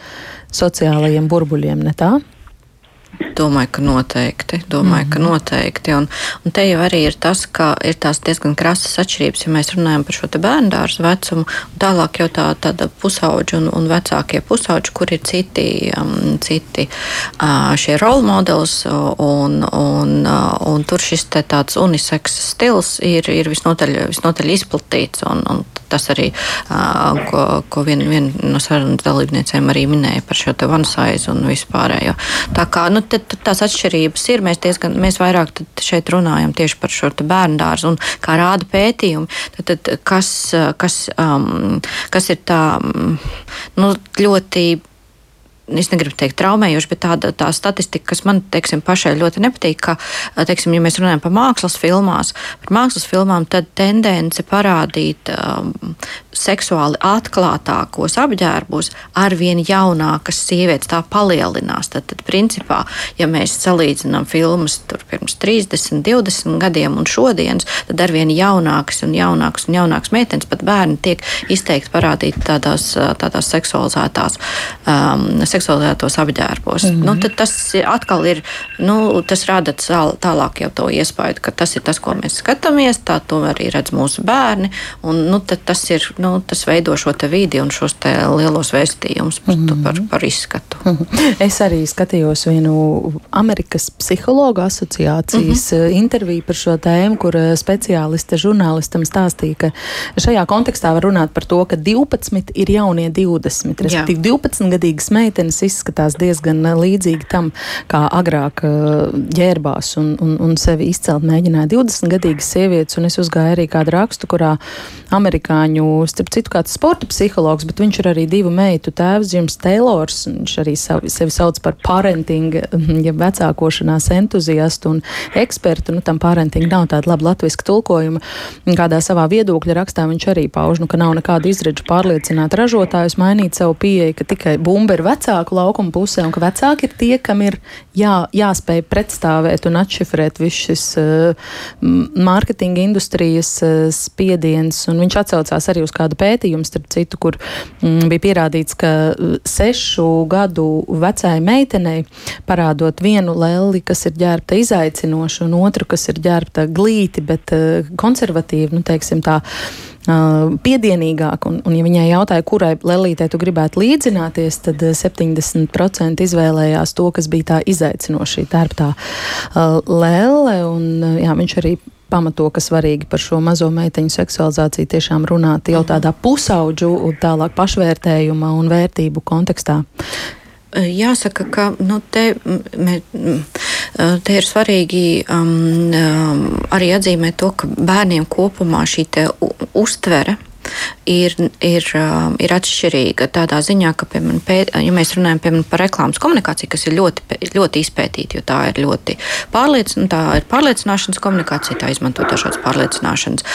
sociālajiem burbuļiem, ne tā? Domāju, ka noteikti. Domāju, mm ka mhm. noteikti. Un, un te jau arī ir tas, ka ir tās diezgan krasas atšķirības, ja mēs runājam par šo bērnu dārza vecumu, tālāk jau tā, tāda pusauģa un, un vecākie pusauģi, kur ir citi, um, citi uh, šie role modelis, un, un, uh, un tur šis tāds uniseks stils ir, ir visnotaļ, visnotaļ izplatīts. Un, un tas arī, uh, ko, ko viena vien no sarunas dalībniecēm arī minēja par šo one size un vispārējo. Tā kā, nu, tad, tad tās atšķirības ir. Mēs, diezgan, mēs vairāk šeit runājam tieši par šo bērnu dārzu un kā rāda pētījumi. Tad, tad, kas, kas, um, kas ir tā nu, ļoti es negribu teikt traumējoši, bet tāda tā statistika, kas man teiksim, pašai ļoti nepatīk, ka, teiksim, ja mēs runājam par mākslas filmās, par mākslas filmām, tad tendence parādīt um, seksuāli atklātākos apģērbus ar vien jaunākas sievietes, tā palielinās. Tad, tad principā, ja mēs salīdzinām filmas pirms 30, 20 gadiem un šodienas, tad ar vien jaunākas un jaunākas un jaunākas meitenes, pat bērni tiek izteikti parādīti tādās, tādās seksualizētās. Um, seksualizētos apģērbos. Mm -hmm. nu, tas atkal ir, nu, tas rada tālāk jau to iespēju, ka tas ir tas, ko mēs skatāmies, tā to arī redz mūsu bērni, un nu, tas, ir, nu, tas veido šo vidi un šos lielos vēstījumus par, mm -hmm. par, par izskatu. Mm -hmm. Es arī skatījos vienu Amerikas psihologu asociācijas mm -hmm. interviju par šo tēmu, kur eh, speciāliste žurnālistam stāstīja, ka šajā kontekstā var runāt par to, ka 12 ir jaunie 20, respektīvi 12 gadīgas meitenes meitenes izskatās diezgan eh, līdzīgi tam, kā agrāk eh, ģērbās un, un, un sevi izcelt mēģināja 20-gadīgas sievietes. Un es uzgāju arī kādu rakstu, kurā amerikāņu, starp citu, kāds sporta psihologs, bet viņš ir arī divu meitu tēvs, Jims Taylors. Viņš arī savi, sevi sauc par parenting, ja vecākošanās entuziastu un ekspertu. Nu, tam parenting nav tāda laba latviska tulkojuma. Kādā savā viedokļa rakstā viņš arī pauž, nu, ka nav nekāda izredzu pārliecināt ražotājus, mainīt savu pieeju, ka tikai bumba ir vecā vecāku laukumu pusē, un ka vecāki ir tie, kam ir jā, jāspēj pretstāvēt un atšifrēt viss šis uh, mārketinga industrijas uh, spiediens. Un viņš atsaucās arī uz kādu pētījumu, starp citu, kur mm, bija pierādīts, ka uh, sešu gadu vecai meitenei parādot vienu lelli, kas ir ģērbta izaicinoši, un otru, kas ir ģērbta glīti, bet uh, konservatīvi, nu, teiksim tā piedienīgāk. Un, un, ja viņai jautāja, kurai lelītei tu gribētu līdzināties, tad 70% izvēlējās to, kas bija tā izaicinoša, tērptā uh, lēle. Un, jā, viņš arī pamato, ka svarīgi par šo mazo meiteņu seksualizāciju tiešām runāt jau tādā pusauģu un tālāk pašvērtējuma un vērtību kontekstā. Jāsaka, ka nu, te, mē, te ir svarīgi um, arī atzīmēt to, ka bērniem kopumā šī uztvere ir, ir, um, ir atšķirīga tādā ziņā, ka, piemēram, pēt, ja mēs runājam piemēram, par reklāmas komunikāciju, kas ir ļoti, ļoti izpētīta, jo tā ir ļoti pārliecināta, tā ir pārliecināšanas komunikācija, tā izmanto dažādas pārliecināšanas,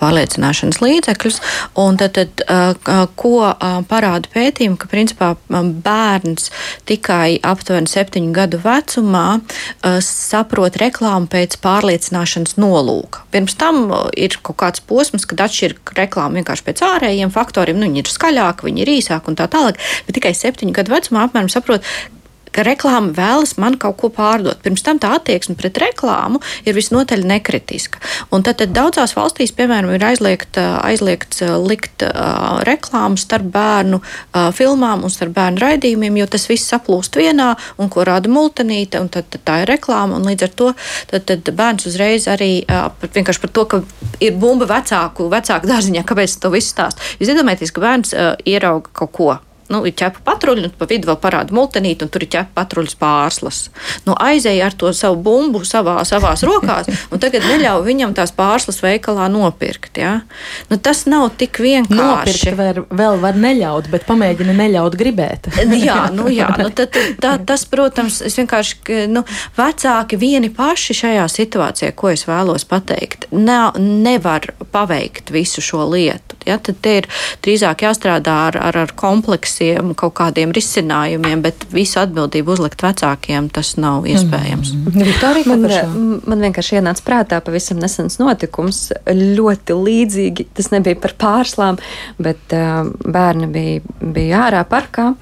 pārliecināšanas līdzekļus. Un tad, tad ko parāda pētījumi, ka principā bērns tikai aptuveni septiņu gadu vecumā saprot reklāmu pēc pārliecināšanas nolūka. Pirms tam ir kaut kāds posms, kad atšķir reklāmu vienkārši vienkārši pēc ārējiem faktoriem. Nu, viņi ir skaļāki, viņi ir īsāki un tā tālāk. Bet tikai septiņu gadu vecumā apmēram saprot, ka reklāma vēlas man kaut ko pārdot. Pirms tam tā attieksme pret reklāmu ir visnotaļ nekritiska. Un tad, tad daudzās valstīs, piemēram, ir aizliegt, aizliegts likt uh, reklāmu starp bērnu uh, filmām un starp bērnu raidījumiem, jo tas viss saplūst vienā un ko rāda multinīte, un tad, tad tā ir reklāma. Līdz ar to tad, tad bērns uzreiz arī uh, vienkārši par to, ka ir bumba vecāku, vecāku dārziņā, kāpēc to visu stāst. Jūs iedomājieties, ka bērns uh, ierauga kaut ko nu, ir ķepa patruļi, un pa vidu vēl parāda multinīti, un tur ir ķepa patruļas pārslas. Nu, aizēja ar to savu bumbu savā, savās rokās, un tagad neļauj viņam tās pārslas veikalā nopirkt. Ja? Nu, tas nav tik vienkārši. Nopirkt var, vēl var neļaut, bet pamēģina neļaut gribēt. jā, nu, jā nu, tad, tā, tas, protams, es vienkārši, nu, vecāki vieni paši šajā situācijā, ko es vēlos pateikt, ne, nevar paveikt visu šo lietu. Ja? Tad te ir drīzāk jāstrādā ar, ar, ar kompleksiem, kaut kādiem risinājumiem, bet visu atbildību uzlikt vecākiem tas nav iespējams. Mm. Viktorija, man, man vienkārši ienāca prātā pavisam nesens notikums, ļoti līdzīgi. Tas nebija par pārslām, bet uh, bērni bija, bija ārā parkā.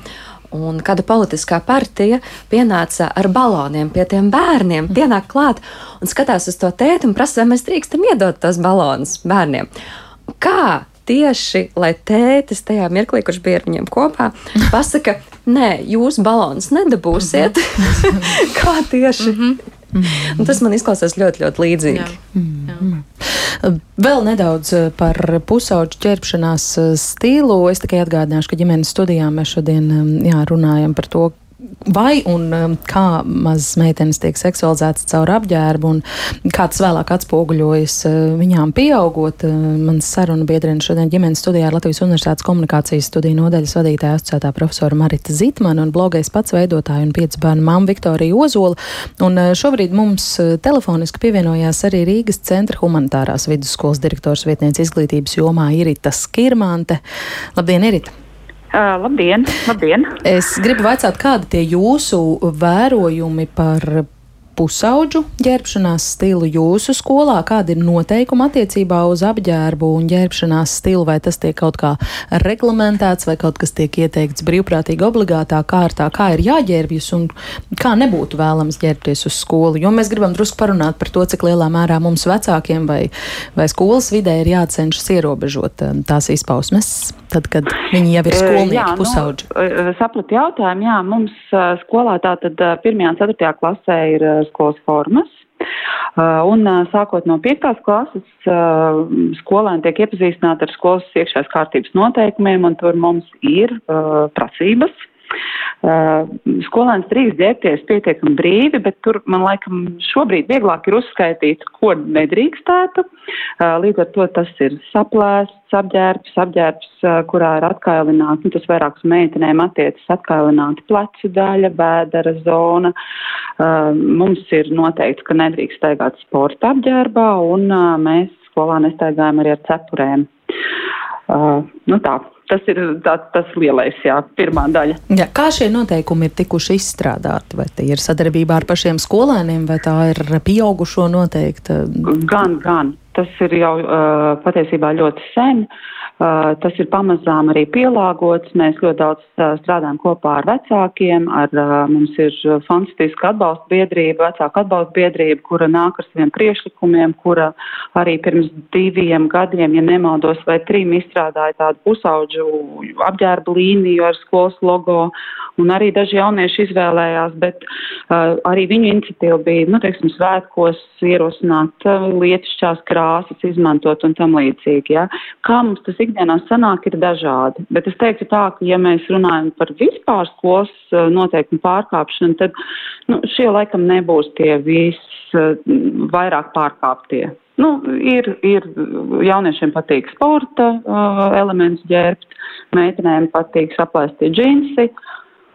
Un kāda politiskā partija pienāca ar baloniem pie tiem bērniem, pienāk klāt un skatās uz to tēti un prasa, vai mēs drīkstam iedot tos balonus bērniem. Kā tieši, lai tētis tajā mirklī, kurš bija ar viņiem kopā, pasaka, nē, jūs balons nedabūsiet. Mhm. Kā tieši? -hmm. Mm -hmm. Tas man izklausās ļoti, ļoti līdzīgi. Jā. -hmm. Vēl nedaudz eh, par pusauģu ķerpšanās eh, stilu. Es tikai atgādināšu, ka ģimenes studijā mēs šodien eh, jā, runājam par to, vai un um, kā mazas meitenes tiek seksualizētas caur apģērbu un kā tas vēlāk atspoguļojas uh, viņām pieaugot. Uh, mans saruna biedrene šodien ģimenes studijā ir Latvijas Universitātes komunikācijas studiju nodaļas vadītāja asociētā profesora Marita Zitmana un blogais pats veidotāja un piecu bērnu mamma Viktorija Ozola. Un uh, šobrīd mums telefoniski pievienojās arī Rīgas centra humanitārās vidusskolas direktors vietniece izglītības jomā Irita Skirmante. Labdien, Irita! Uh, labdien, labdien! Es gribu vaicāt, kādi tie jūsu vērojumi par pusauģu ģērbšanās stilu jūsu skolā? Kāda ir noteikuma attiecībā uz apģērbu un ģērbšanās stilu? Vai tas tiek kaut kā reglamentēts, vai kaut kas tiek ieteikts brīvprātīgi obligātā kārtā? Kā ir jāģērbjas un kā nebūtu vēlams ģērbties uz skolu? Jo mēs gribam drusku parunāt par to, cik lielā mērā mums vecākiem vai, vai skolas vidē ir jācenšas ierobežot um, tās izpausmes, tad, kad viņi jau ir skolnieki jā, pusauģi. Nu, sapratu jautājumu, jā, mums skolā tātad 1. un 4. klasē ir skolas formas. Uh, un uh, sākot no 5. klases, uh, skolēni tiek iepazīstināti ar skolas iekšējās kārtības noteikumiem, un tur mums ir prasības skolēns drīkst ģērbties pietiekami brīvi, bet tur man laikam šobrīd vieglāk ir uzskaitīt, ko nedrīkstētu. Uh, līdz ar to tas ir saplēsts apģērbs, apģērbs, uh, kurā ir atkailināts, nu, tas vairāk uz meitenēm attiecas atkailināta plecu daļa, bēdara zona. Mums ir noteikts, ka nedrīkst staigāt sporta apģērbā, un mēs skolā nestaigājam arī ar cepurēm. Nu tā, Tas ir tā, tas lielais, jā, pirmā daļa. Jā, kā šie noteikumi ir tikuši izstrādāti? Vai tie ir sadarbībā ar pašiem skolēniem, vai tā ir pieaugušo noteikta? Gan, gan. Tas ir jau uh, patiesībā ļoti sen. Uh, tas ir pamazām arī pielāgots. Mēs ļoti daudz uh, strādājam kopā ar vecākiem. Ar, uh, mums ir fantastiska atbalsta biedrība, vecāka atbalsta biedrība, kura nāk ar saviem priešlikumiem, kura arī pirms diviem gadiem, ja nemaldos, vai trim izstrādāja tādu pusauģu apģērba līniju ar skolas logo. Un arī daži jaunieši izvēlējās, bet uh, arī viņu iniciatīva bija, nu, teiksim, svētkos ierosināt uh, lietišķās krāsas, izmantot un tam līdzīgi. Ja? Kā mums tas ikdienā sanāk, ir dažādi. Bet es teiktu tā, ka ja mēs runājam par vispār skolas eh, noteikumu pārkāpšanu, tad nu, šie laikam nebūs tie visvairāk eh, pārkāptie. Nu, ir, ir jauniešiem patīk sporta uh, elements ģērbt, meitenēm patīk saplēstie džinsi,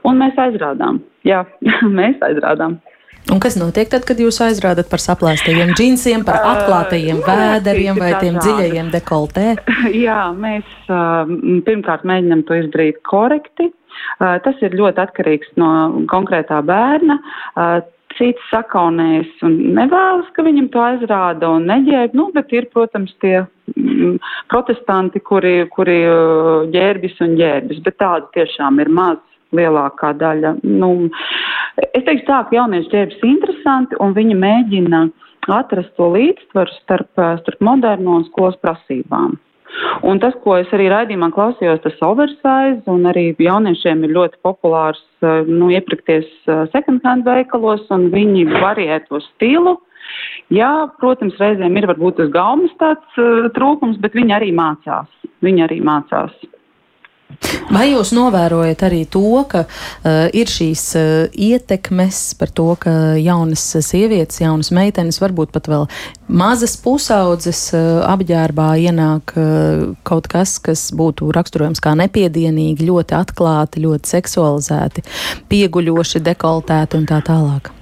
un mēs aizrādām. Jā, mēs aizrādām. Un kas notiek tad, kad jūs aizrādat par saplēstajiem džinsiem, par atklātajiem uh, vēderiem vai tiem dziļajiem dekoltē? Jā, mēs pirmkārt mēģinam to izdarīt korekti. Tas ir ļoti atkarīgs no konkrētā bērna. Cits sakaunējas un nevēlas, ka viņam to aizrāda un neģērb, nu, bet ir, protams, tie protestanti, kuri, kuri ģērbjas un ģērbjas, bet tādu tiešām ir maz lielākā daļa. Nu, es teikšu tā, ka jaunieši ģērbjas interesanti un viņi mēģina atrast to līdzsvaru starp, starp moderno un skolas prasībām. Un tas, ko es arī raidījumā klausījos, tas oversize, un arī jauniešiem ir ļoti populārs, nu, iepirkties second hand veikalos, un viņi variē to stilu. Jā, protams, reizēm ir varbūt uz gaumas tāds uh, trūkums, bet viņi arī mācās. Viņi arī mācās. Vai jūs novērojat arī to, ka uh, ir šīs uh, ietekmes par to, ka jaunas sievietes, jaunas meitenes, varbūt pat vēl mazas pusaudzes uh, apģērbā ienāk uh, kaut kas, kas būtu raksturojams kā nepiedienīgi, ļoti atklāti, ļoti seksualizēti, pieguļoši, dekoltēti un tā tālāk?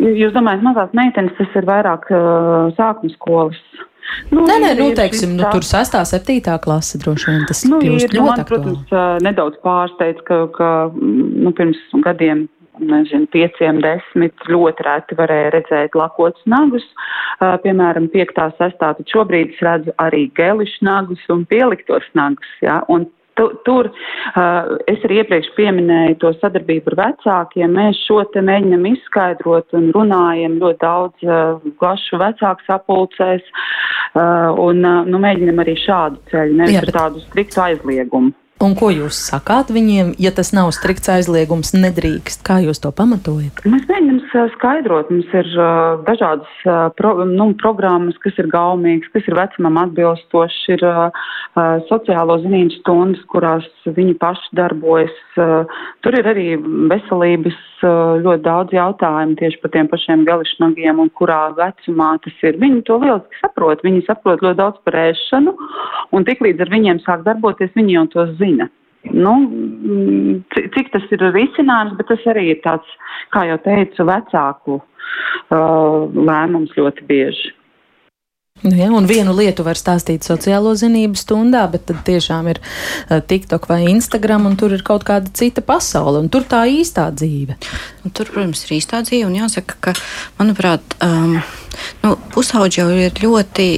Jūs domājat, mazās meitenes tas ir vairāk uh, sākuma skolas Nu, nē, nē, nu, teiksim, nu, tur 6. un 7. klase droši vien tas nu, kļūst ir, ļoti man. Protams, nedaudz pārsteidz, ka, ka nu, pirms gadiem nezinu, pieciem, desmit ļoti reti varēja redzēt lakotus nagus, uh, piemēram, piektā, sestā, tad šobrīd es redzu arī gelišu nagus un pieliktos nagus, ja, un Tu, tur uh, es arī iepriekš pieminēju to sadarbību ar vecākiem. Mēs šo te mēģinam izskaidrot un runājam ļoti daudz uh, plašu vecāku sapulcēs uh, un uh, nu, mēģinam arī šādu ceļu, nevis bet... tādu striktu aizliegumu. Un ko jūs sakāt viņiem, ja tas nav strikts aizliegums, nedrīkst? Kā jūs to pamatojat? Mēs mēģinām skaidrot. Mums ir uh, dažādas uh, pro, nu, programmas, kas ir gaumīgas, kas ir vecumam atbilstošas, ir uh, sociālo zinību stundas, kurās viņi paši darbojas. Tur ir arī veselības ļoti daudz jautājumu tieši par tiem pašiem gališnagiem un kurā vecumā tas ir. Viņi to lieliski saprot. Viņi saprot ļoti daudz par ēšanu un tiklīdz ar viņiem sāk darboties, viņi jau to zina zina. Nu, cik tas ir risinājums, bet tas arī ir tāds, kā jau teicu, vecāku uh, lēmums ļoti bieži. Nu ja, un vienu lietu var stāstīt sociālo zinību stundā, bet tad tiešām ir uh, TikTok vai Instagram, un tur ir kaut kāda cita pasaule, un tur tā īstā dzīve. Un tur, protams, ir īstā dzīve, un jāsaka, ka, manuprāt, um, nu, pusauģi jau ir ļoti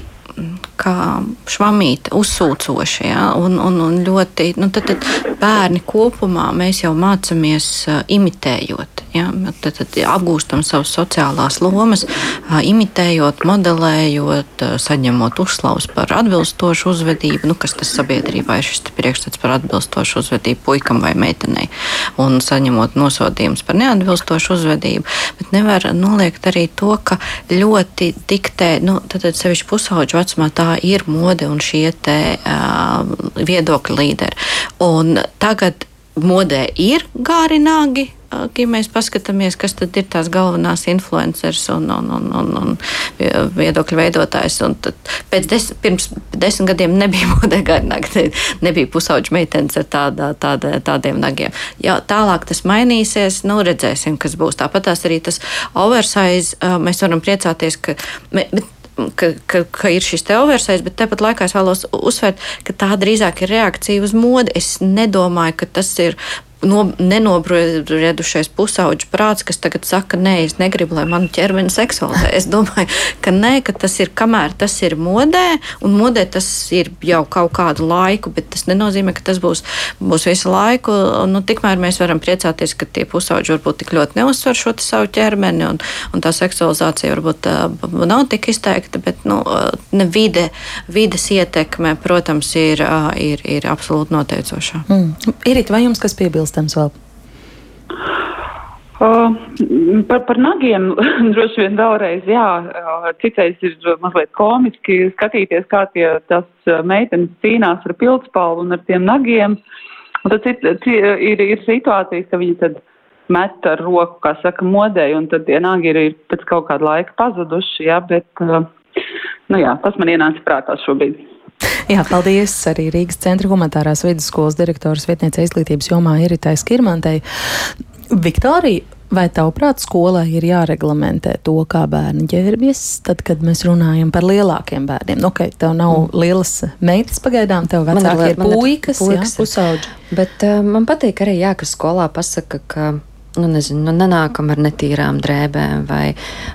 kā švamīte, uzsūcoša. Ja? Un, un, un ļoti, nu, tad, tad bērni kopumā mēs jau mācāmies uh, imitējot. Ja? Tad, tad apgūstam savas sociālās lomas, uh, imitējot, modelējot, uh, saņemot uzslavas par atbilstošu uzvedību. Nu, kas tas sabiedrībā ir šis priekšstats par atbilstošu uzvedību puikam vai meitenei, un saņemot nosodījumus par neatbilstošu uzvedību. Bet nevar noliegt arī to, ka ļoti diktē, nu, tad, tad sevišķi pusauģu vecumā tā ir mode un šie te, uh, viedokļu līderi. Un tagad modē ir gāri nagi. Ja mēs paskatāmies, kas tad ir tās galvenās influenceris un, un, un, un, un viedokļu veidotājs, un pēc des, pirms desmit gadiem nebija modē gari nagi, nebija pusauģu meitenes ar tādā, tāda, tādiem nagiem. Ja tālāk tas mainīsies, nu redzēsim, kas būs. Tāpat tās arī tas oversize, mēs varam priecāties, ka. Bet ka, ka, ka ir šis te oversize, bet tāpat laikā es vēlos uzsvērt, ka tā drīzāk ir reakcija uz modi. Es nedomāju, ka tas ir no, nenobriedušais pusauģis prāts, kas tagad saka, nē, es negribu, lai manu ķermeni seksualizē. Es domāju, ka nē, ka tas ir kamēr tas ir modē, un modē tas ir jau kaut kādu laiku, bet tas nenozīmē, ka tas būs, būs visu laiku. Nu, tikmēr mēs varam priecāties, ka tie pusauģi varbūt tik ļoti neuzsver šo savu ķermeni, un, un tā seksualizācija varbūt uh, nav tik izteikta, bet nu, ne vide, vides ietekme, protams, ir, uh, ir, ir absolūti noteicoša. Mm. Irit, vai jums kas piebilst? Piebilstams vēl? Uh, par, par nagiem droši vien vēlreiz, jā, citreiz ir mazliet komiski skatīties, kā tie tas uh, meitenes cīnās ar pildspalvu un ar tiem nagiem. Un tad cit, cit, ir, ir situācijas, ka viņi tad met ar roku, kā saka, modē, un tad tie nagi ir, ir pēc kaut kāda laika pazuduši, jā, bet, uh, nu jā, tas man ienāca prātā šobrīd. Jā, paldies arī Rīgas centra humanitārās vidusskolas direktoras vietniece izglītības jomā Iritai Skirmantei. Viktorija, Vai tavuprāt, skolai ir jāreglamentē to, kā bērni ģērbjas, tad, kad mēs runājam par lielākiem bērniem? Nu, ok, tev nav mm. lielas meitas pagaidām, tev vecāki ir puikas, jā, pusauģi. Bet uh, man patīk arī, jā, ka skolā pasaka, ka nu, nezinu, nu, nenākam ar netīrām drēbēm vai,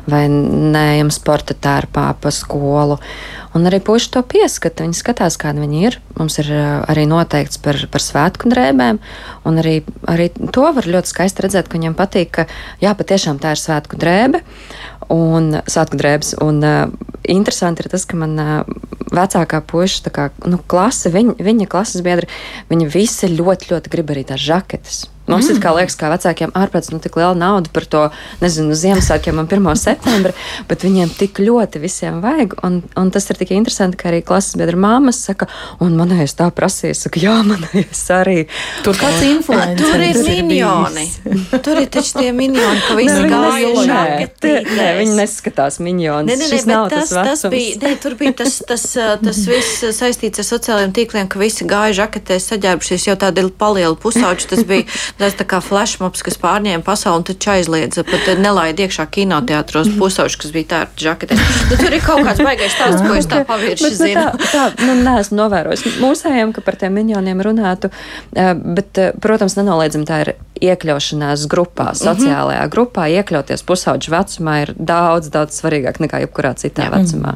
vai neejam sporta tērpā pa skolu. Un arī puiši to pieskata. Viņi skatās, kāda viņi ir. Mums ir arī noteikts par, par svētku drēbēm. Un arī, arī to var ļoti skaisti redzēt, ka viņam patīk, ka jā, patiešām tā ir svētku drēbe un svētku drēbes. Un uh, interesanti ir tas, ka man uh, vecākā puiša kā, nu, klase, viņa, viņa klases biedri, viņi visi ļoti, ļoti grib arī tās žaketes. Mums mm. kā liekas, kā vecākiem ārpēc nu, tik liela nauda par to, nezinu, Ziemassvētkiem un 1. septembra, bet viņiem tik ļoti visiem vajag. Un, un tas ir tik interesanti, ka arī klases biedra māmas saka, un manējais tā prasīja, saka, jā, manējais arī. Tur kāds influenceris. Tur ir minioni. tur ir taču tie minioni, ka visi gājuši. Nē, viņi neskatās minionus. Nē, nē, nē, bet tas, tas, tas bija, nē, tur bija tas, tas, tas viss saistīts ar sociālajiem tīkliem, ka visi gāja žaketēs saģērbušies jau tādi palieli pusauģi. Tas bija Tas tā kā flashmobs, kas pārņēma pasauli un taču aizliedza, pat nelaida iekšā kinoteātros pusauši, kas bija tērti žaketē. Nu, tur ir kaut kāds baigais stāsts, ko es tā pavirši zinu. Tā, tā, nu, neesmu novērojis mūsējiem, ka par tiem minioniem runātu, eh, bet, eh, protams, nenoliedzam tā ir iekļaušanās grupā, mhm. sociālajā mm -hmm. grupā, iekļauties pusauģu vecumā ir daudz, daudz svarīgāk nekā jebkurā citā Jā. vecumā.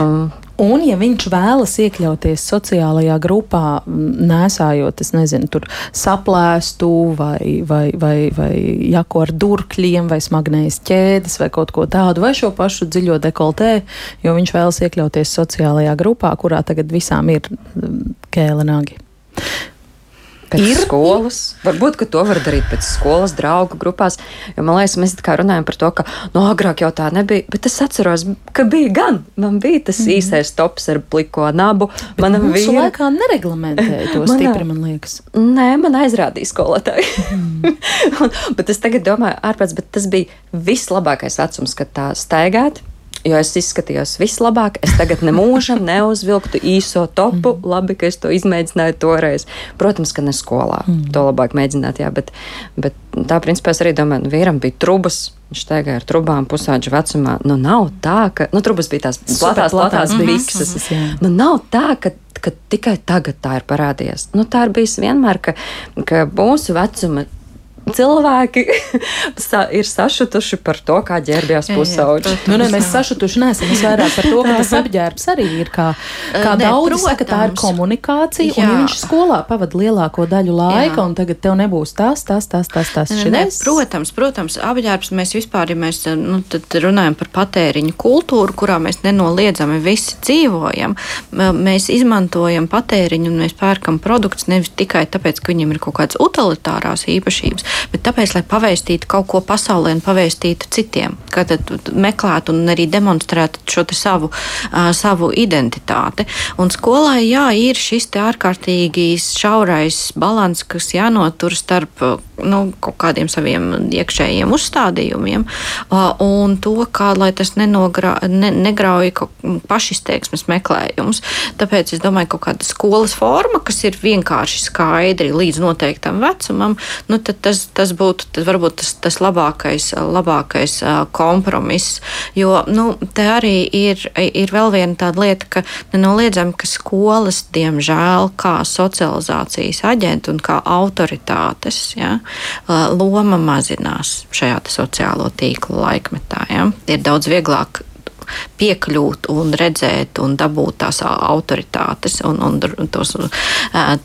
Um, Un, ja viņš vēlas iekļauties sociālajā grupā, nesājot, es nezinu, tur saplēstu vai, vai, vai, vai jako ar durkļiem, vai smagnējas ķēdes, vai kaut ko tādu, vai šo pašu dziļo dekoltē, jo viņš vēlas iekļauties sociālajā grupā, kurā tagad visām ir kēlenāgi. Pēc ir skolas. Varbūt to var darīt pēc skolas, draugu grupās. Jo man liekas, mēs kā runājam par to, ka no nu, agrāk jau tā nebija. Bet es atceros, ka bija gan. Man bija tas mm. īsais tops ar pliko nabu. Bet Manam vīram laikā nereglamentēja to Manā, stipri, man liekas. Nē, man aizrādīja skolotāji. Mm. bet es tagad domāju, ārpēc, bet tas bija vislabākais vecums, kad tā staigāt jo es izskatījos vislabāk. Es tagad nemūžam neuzvilktu īso topu. Mm. Labi, ka es to izmēģināju toreiz. Protams, ka ne skolā. Mm. To labāk mēģināt, jā, bet, bet tā principā es arī domāju, nu, vīram bija trubas. Viņš staigāja ar trubām pusauģu vecumā. Nu, nav tā, ka nu, trubas bija tās platās, platās bikses. Nu, nav tā, ka ka tikai tagad tā ir parādījies. Nu, tā ir bijis vienmēr, ka, ka mūsu vecuma cilvēki ir sašutuši par to, kā ģērbjās pusauģi. Nu, ne, mēs sašutuši neesam. Es vairāk par to, ka tas apģērbs arī ir kā, kā ne, daudz saka, tā ir komunikācija. Jā. Un viņš skolā pavada lielāko daļu laika, jā. un tagad tev nebūs tas, tas, tas, tas, tas. Ne, ne, protams, protams, apģērbs mēs vispār, ja mēs nu, runājam par patēriņu kultūru, kurā mēs nenoliedzami visi dzīvojam, mēs izmantojam patēriņu un mēs pērkam produktus nevis tikai tāpēc, ka viņiem ir kaut kādas utilitārās īpašības, bet tāpēc, lai pavēstītu kaut ko pasaulē un pavēstītu citiem, kad meklētu un arī demonstrētu šo savu, uh, savu identitāti. Un skolai, jā, ir šis ārkārtīgi šaurais balans, kas jānotur starp nu, kaut kādiem saviem iekšējiem uzstādījumiem un to, kā lai tas nenogra, ne, negrauj pašizteiksmes meklējumus. Tāpēc es domāju, ka kaut kāda skolas forma, kas ir vienkārši skaidri līdz noteiktam vecumam, nu, tas tas būtu varbūt tas, tas labākais, labākais kompromiss. Jo nu, te arī ir, ir vēl viena tāda lieta, ka nenoliedzami, ka skolas, diemžēl, kā socializācijas aģenti un kā autoritātes, ja, loma mazinās šajā sociālo tīklu laikmetā. Ja. Ir daudz vieglāk piekļūt un redzēt un dabūt tās autoritātes un, un tos,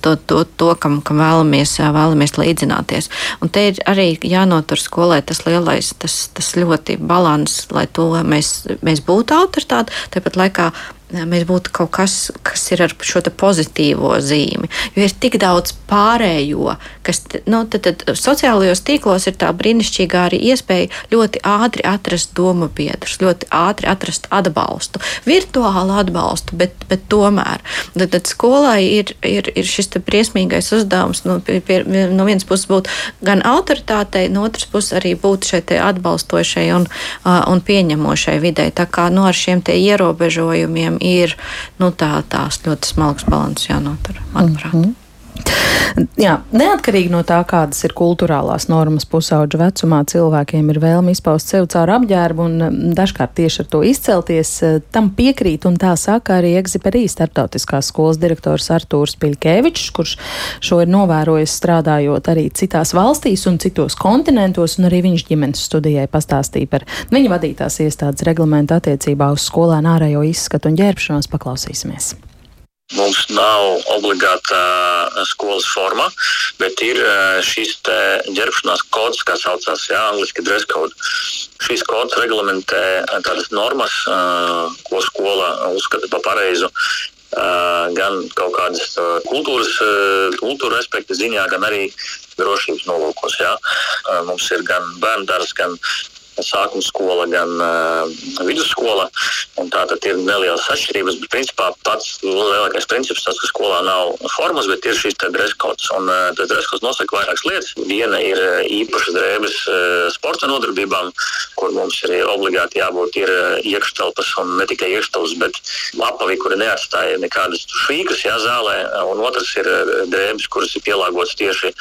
to, to, to kam, kam vēlamies, vēlamies līdzināties. Un te ir arī jānotur skolē tas lielais, tas, tas ļoti balans, lai to mēs, mēs būtu autoritāti, tāpat laikā mēs būtu kaut kas, kas ir ar šo pozitīvo zīmi. Jo ir tik daudz pārējo, kas nu, tad, tad sociālajos tīklos ir tā brīnišķīgā arī iespēja ļoti ātri atrast domu biedrus, ļoti ātri atrast atbalstu, virtuālu atbalstu, bet, bet tomēr. Tad, tad skolai ir, ir, ir šis briesmīgais uzdevums nu, pie, no vienas puses būt gan autoritātei, no otras puses arī būt šai atbalstošai un, un pieņemošai videi. Tā kā nu, ar šiem ierobežojumiem ir nu, tā, tās ļoti smalks balans jānotur, manuprāt. Mm -hmm. Jā, neatkarīgi no tā, kādas ir kultūrālās normas pusauģa vecumā, cilvēkiem ir vēlme izpaust sevi caur apģērbu un um, dažkārt tieši ar to izcelties. Uh, tam piekrīt un tā saka arī Egziperī starptautiskās skolas direktors Artūrs Piļkēvičs, kurš šo ir novērojis strādājot arī citās valstīs un citos kontinentos, un arī viņš ģimenes studijai pastāstīja par viņa vadītās iestādes reglamentu attiecībā uz skolēnu ārējo izskatu un ģērbšanos. Paklausīsimies! Mums nav obligāta skolas forma, bet ir šis ģērbšanās kods, kā saucās, jā, angliski dress code. Šis kods reglamentē tādas normas, ko skola uzskata par pareizu. Gan kaut kādas kultūras, kultūra respekta ziņā, gan arī drošības nolūkos. Jā. Mums ir gan bērnu dārsts, gan sākuma skola, gan uh, vidusskola. Tātad ir nelielas atšķirības, bet principā pats lielākais princips tas, ka skolā nav formas, bet ir šīs dress codes. Un uh, tas dress codes nosaka vairākas lietas. Viena ir īpašas drēbes uh, sporta nodarbībām, kur mums ir obligāti jābūt ir iekštelpas un ne tikai iekštelpas, bet apavi, kuri neatstāja nekādas šīkas jā, zālē. Un otrs ir drēbes, kuras ir pielāgotas tieši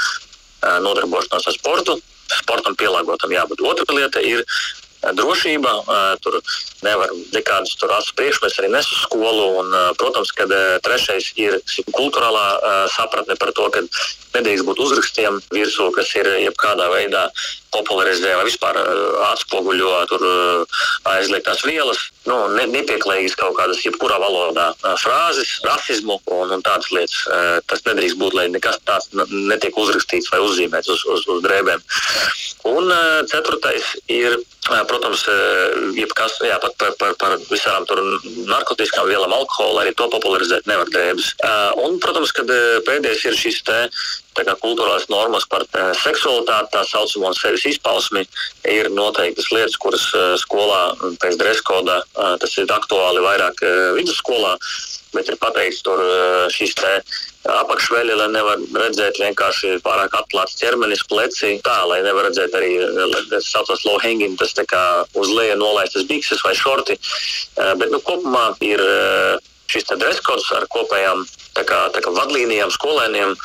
nodarbošanās ar sportu sportam pielāgotam jābūt. Otra lieta ir eh, drošība. Eh, tur nevar nekādas tur acu priekšmets arī nes uz skolu. Un, eh, protams, ka trešais ir kultūrālā sapratne par to, ka nedrīkst būt uzrakstiem virsū, kas ir jebkādā veidā popularizē vai vispār atspoguļo tur aizliegtās vielas. Nu, ne, nepieklājīgas kaut kādas, jebkurā valodā frāzes, rasismu un, un tādas lietas. Tas nedrīkst būt, lai nekas tāds netiek uzrakstīts vai uzzīmēts uz, uz, uz drēbēm. Un ceturtais ir Protams, jebkas, jā, pat par, par, par visām narkotikām vielām, alkoholu arī to popularizēt nevar drēbes. Un, protams, kad pēdējais ir šis te kā, kultūrālās normas par seksualitāti, tā saucamo sevis izpausmi, ir noteiktas lietas, kuras skolā pēc dresa koda tas ir aktuāli vairāk vidusskolā bet ir pateikts, tur šis te apakšveļa, lai nevar redzēt vienkārši pārāk atklāts ķermenis, pleci, tā, lai nevar redzēt arī, tas saucas low hanging, tas tā kā uz leju nolaistas bikses vai šorti, bet, nu, kopumā ir šis dreskods ar kopējām tā kā, tā kā vadlīnijām skolēniem,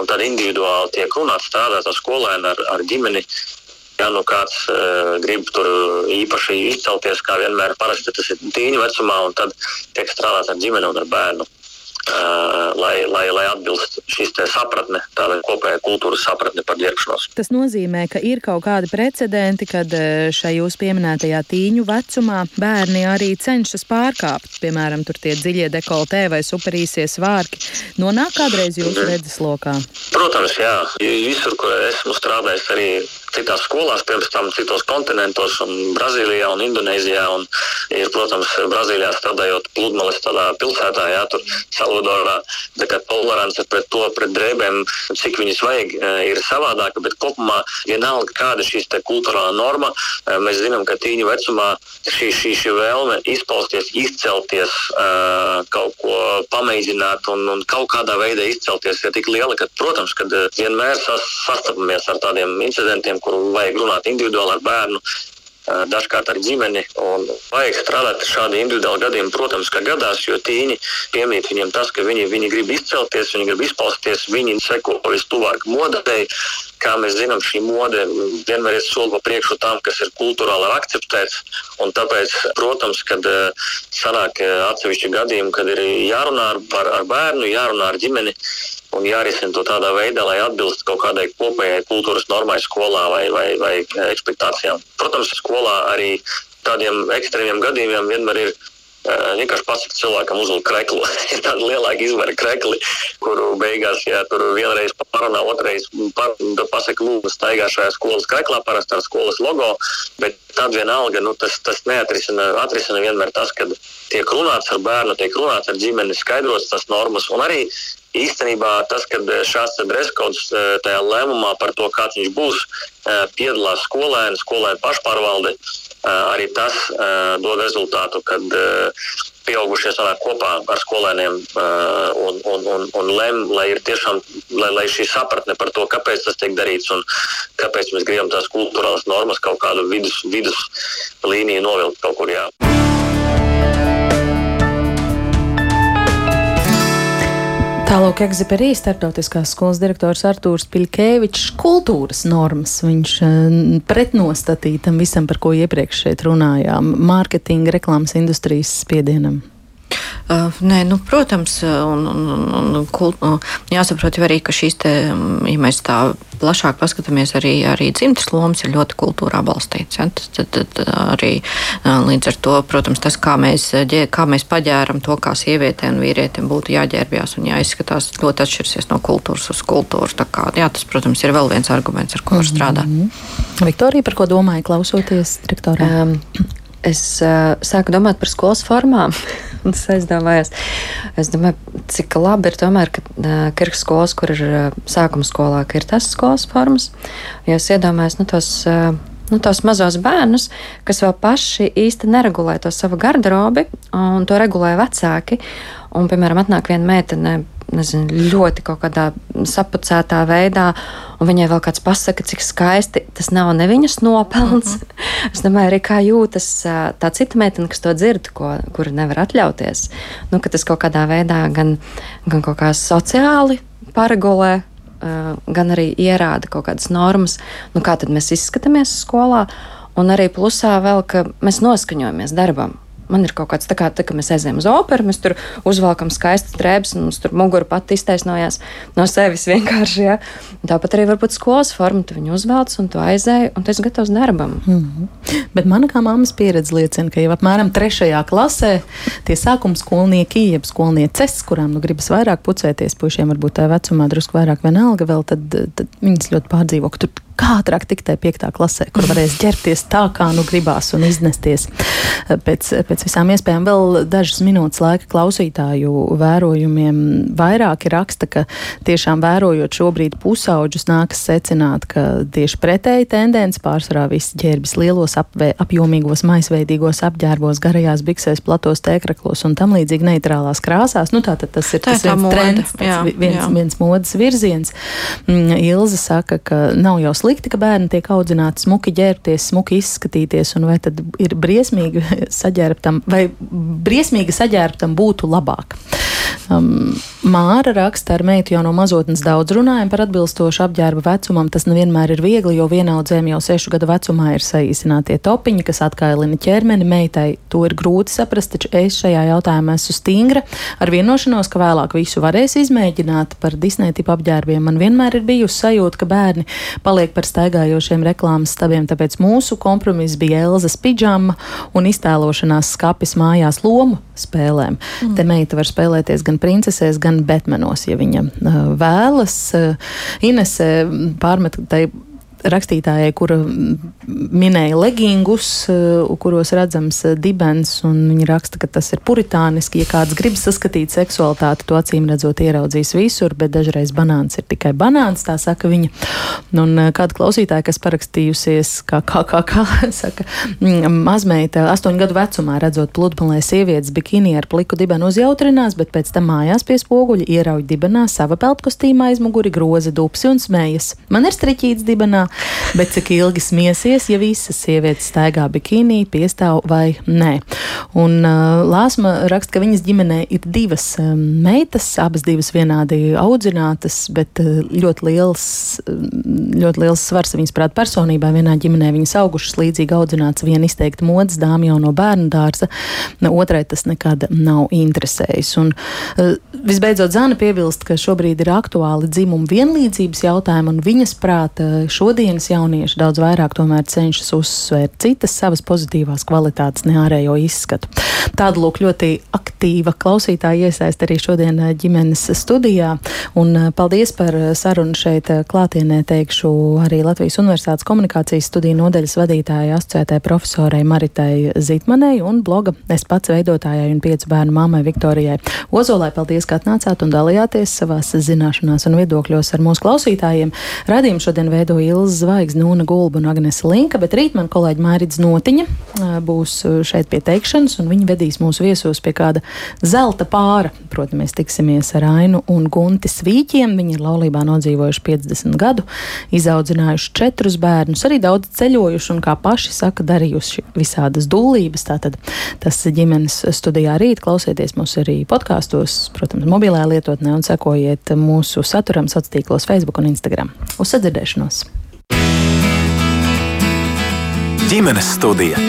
un tad individuāli tiek runāts strādāt ar skolēnu, ar, ar ģimeni, Ja nu kāds uh, grib tur īpaši izcelties, kā vienmēr, parasti tas ir tīņa vecumā, un tad tiek strādāts ar ģimeni un ar bērnu. Uh, lai, lai, lai atbilst šīs sapratne, tāda kopējā kultūras sapratne par ģērbšanos. Tas nozīmē, ka ir kaut kādi precedenti, kad šai jūs pieminētajā tīņu vecumā bērni arī cenšas pārkāpt, piemēram, tur tie dziļie dekoltē vai superīsie svārki. Nonāk kādreiz jūsu redzeslokā? Protams, jā. Visur, kur esmu strādājis, arī citās skolās, pirms tam citos kontinentos, un Brazīlijā un Indonēzijā. Un ir, protams, Brazīlijā strādājot pludmales tādā pilsētā, jā, tur Salvadorā, tā kā tolerance pret to, pret drēbēm, cik viņas vajag, e, ir savādāka, bet kopumā vienalga, kāda šīs kultūrālā norma, e, mēs zinām, ka tīņu vecumā šī, šī, šī vēlme izpausties, izcelties, e, kaut ko pamēģināt un, un kaut kādā veidā izcelties ir tik liela, ka, protams, kad vienmēr sastopamies ar tādiem incidentiem, kur vajag runāt individuāli ar bērnu, dažkārt ar ģimeni. Vajag strādāt ar šādu individuālu gadījumu, protams, ka gadās, jo tīņi piemīt viņiem tas, ka viņi, viņi grib izcelties, viņi grib izpausties, viņi seko vistuvāk modei. Kā mēs zinām, šī mode vienmēr ir soli pa priekšu tam, kas ir kultūrāli akceptēts. Tāpēc, protams, kad sanāk atsevišķi gadījumi, kad ir jārunā ar, ar bērnu, jārunā ar ģimeni, un jārisina to tādā veidā, lai atbilst kaut kādai kopējai kultūras normai skolā vai, vai, vai ekspektācijām. Protams, skolā arī tādiem ekstrēmiem gadījumiem vienmēr ir vienkārši pasakot cilvēkam, uzlikt kreklu. ir tāda lielāka izvēle krekli, kuru beigās, ja tur vienreiz parunā, otrreiz par, pasakot, lūdzu, staigā šajā skolas kreklā, parasti ar skolas logo. Bet tad vienalga, nu, tas, tas neatrisina atrisina vienmēr tas, ka tiek runāts ar bērnu, tiek runāts ar ģimeni, skaidrots tas normas. Un arī īstenībā tas, ka šāds dreskods tajā lēmumā par to, kāds viņš būs, piedalās skolēni, skolēni pašpārvalde, arī tas dod rezultātu, kad pieaugušie sanāk kopā ar skolēniem un, un, un, un lem, lai ir tiešām lai, lai šī sapratne par to, kāpēc tas tiek darīts un kāpēc mēs gribam tās kultūrālas normas kaut kādu vidus, vidus līniju novilkt kaut kur. Jā. Tālāk, Egziperī starptautiskās skolas direktors Artūrs Piļkēvičs kultūras normas. Viņš uh, pretnostatīja tam visam, par ko iepriekš šeit runājām - mārketinga, reklāmas industrijas spiedienam. Uh, nē, nu, protams, un, un, un, un kult, uh, jāsaprot arī, ka šīs, te, ja mēs tā plašāk paskatāmies, arī, arī dzimtas lomas ir ļoti kultūrā balstīts. Ja? Tad, tad, tad arī uh, līdz ar to, protams, tas, kā mēs, kā mēs paģēram to, kā sievietēm un vīrietim būtu jāģērbjās un jāizskatās, ļoti atšķirsies no kultūras uz kultūru. Tā kā, jā, tas, protams, ir vēl viens arguments, ar ko var strādāt. Mm -hmm. Viktorija, par ko domāja klausoties direktorā? Um, es uh, sāku domāt par skolas formām. es aizdomājos, es domāju, cik labi ir tomēr, ka uh, Kirkas skolas, kur ir uh, sākuma skolā, ka ir tas skolas formas. Jo es iedomājos, nu, tos. Uh, nu, tos mazos bērnus, kas vēl paši īsti neregulē to savu garderobi, un to regulē vecāki. Un, piemēram, atnāk viena meitene nezinu, ļoti kaut kādā sapucētā veidā, un viņai vēl kāds pasaka, cik skaisti tas nav ne viņas nopelns. Mm -hmm. es domāju, arī kā jūtas tā cita meitene, kas to dzird, ko, kuru nevar atļauties. Nu, ka tas kaut kādā veidā gan, gan kaut kā sociāli paregulē. Gan arī ierāda kaut kādas normas, nu, kā mēs izskatāmies skolā, un arī plusā vēl, ka mēs noskaņojamies darbam Man ir kaut kāds tā kā, tā, ka mēs aizējām uz operu, mēs tur uzvelkam skaistas drēbes, un mums tur mugura pati iztaisnojās no sevis vienkārši. Ja? Tāpat arī varbūt skolas forma, tu viņu uzvelc un tu aizēji, un tu esi gatavs darbam. Mm -hmm. Bet mana kā mammas pieredze liecina, ka jau apmēram trešajā klasē tie sākuma skolnieki, jeb skolnieces, kurām nu gribas vairāk pucēties, pušiem varbūt tā vecumā drusku vairāk vienalga vēl, tad, tad viņas ļoti pārdzīvo, ka tur kā ātrāk tikt tajā piektā klasē, kur varēs ģērbties tā, kā nu gribās un iznesties pēc, pēc visām iespējām. Vēl dažas minūtes laika klausītāju vērojumiem vairāki raksta, ka tiešām vērojot šobrīd pusauģus, nākas secināt, ka tieši pretēji tendence pārsvarā visi ģērbjas lielos apvē, apjomīgos maisveidīgos apģērbos, garajās biksēs, platos tēkraklos un tam līdzīgi neitrālās krāsās. Nu, tātad tas ir tā tas viens mode. trends, jā, viens, jā. viens modes virziens. Mm, Ilze saka, ka nav jau slikti, ka bērni tiek audzināti smuki ģērbties, smuki izskatīties, un vai tad ir briesmīgi saģērbtam, vai briesmīgi saģērbtam būtu labāk. Um, Māra raksta, ar meitu jau no mazotnes daudz runājam par atbilstošu apģērba vecumam. Tas nevienmēr ir viegli, jo vienaudzēm jau sešu gadu vecumā ir saīsinātie topiņi, kas atkailina ķermeni. Meitai to ir grūti saprast, taču es šajā jautājumā esmu stingra ar vienošanos, ka vēlāk visu varēs izmēģināt par Disneja tipu apģērbiem. Man vienmēr ir bijusi sajūta, ka bērni paliek par staigājošiem reklāmas stabiem, tāpēc mūsu kompromiss bija Elzas pidžama un iztēlošanās skapis mājās lomu spēlēm. Mm. Te meita var spēlēties gan princesēs, gan Betmenos, ja viņa uh, vēlas. Uh, Inese pārmet tai rakstītājai, kura minēja legingus, eh, kuros redzams eh, dibens, un viņa raksta, ka tas ir puritāniski. Ja kāds grib saskatīt seksualitāti, to acīm redzot ieraudzīs visur, bet dažreiz banāns ir tikai banāns, tā saka viņa. Un eh, kāda klausītāja, kas parakstījusies, kā, kā saka, mm, mazmeita astoņu gadu vecumā, redzot pludmalē sievietes bikini ar pliku dibenu uzjautrinās, bet pēc tam mājās pie spoguļa ierauj dibenā sava peltkostīmā aizmuguri groza dupsi un smējas. Man ir striķīts dibenā, Bet cik ilgi smiesies, ja visas sievietes staigā bikīnī, piestāv vai nē? Un uh, Lāsma raksta, ka viņas ģimenē ir divas um, meitas, abas divas vienādi audzinātas, bet uh, ļoti liels, ļoti liels svars viņas prāt personībā. Vienā ģimenē viņas augušas līdzīgi audzināts, viena izteikti modes dāma jau no bērnu dārza, otrai tas nekad nav interesējis. Un, uh, visbeidzot, Zana piebilst, ka šobrīd ir aktuāli dzimumu vienlīdzības jautājumi, un viņas prāta šodien šodienas jaunieši daudz vairāk cenšas uzsvērt citas savas pozitīvās kvalitātes, ne ārējo izskatu. Tāda lūk ļoti aktīva klausītāja iesaist arī šodien eh, ģimenes studijā. Un eh, paldies par eh, sarunu šeit klātienē teikšu arī Latvijas Universitātes komunikācijas studiju nodaļas vadītājai asociētai profesorai Maritai Zitmanei un bloga es pats veidotājai un piecu bērnu mammai Viktorijai Ozolai. Paldies, ka atnācāt un dalījāties savās zināšanās un viedokļos ar mūsu klausītājiem. Radījumu šodien veido Ilza Ilza Zvaigzne, Nūna Gulba un Agnese Linka, bet rīt man kolēģi Mārīts Notiņa būs šeit pie teikšanas, un viņi vedīs mūsu viesos pie kāda zelta pāra. Protams, mēs tiksimies ar Ainu un Gunti Svīķiem. Viņi ir laulībā nodzīvojuši 50 gadu, izaudzinājuši četrus bērnus, arī daudz ceļojuši un, kā paši saka, darījuši visādas dūlības. Tātad tas ģimenes studijā rīt klausieties mūs arī podkāstos, protams, mobilajā lietotnē un sekojiet mūsu saturam sociālos tīklos Facebook un Instagram. Uz sadzirdēšanos! Ģimenes studija.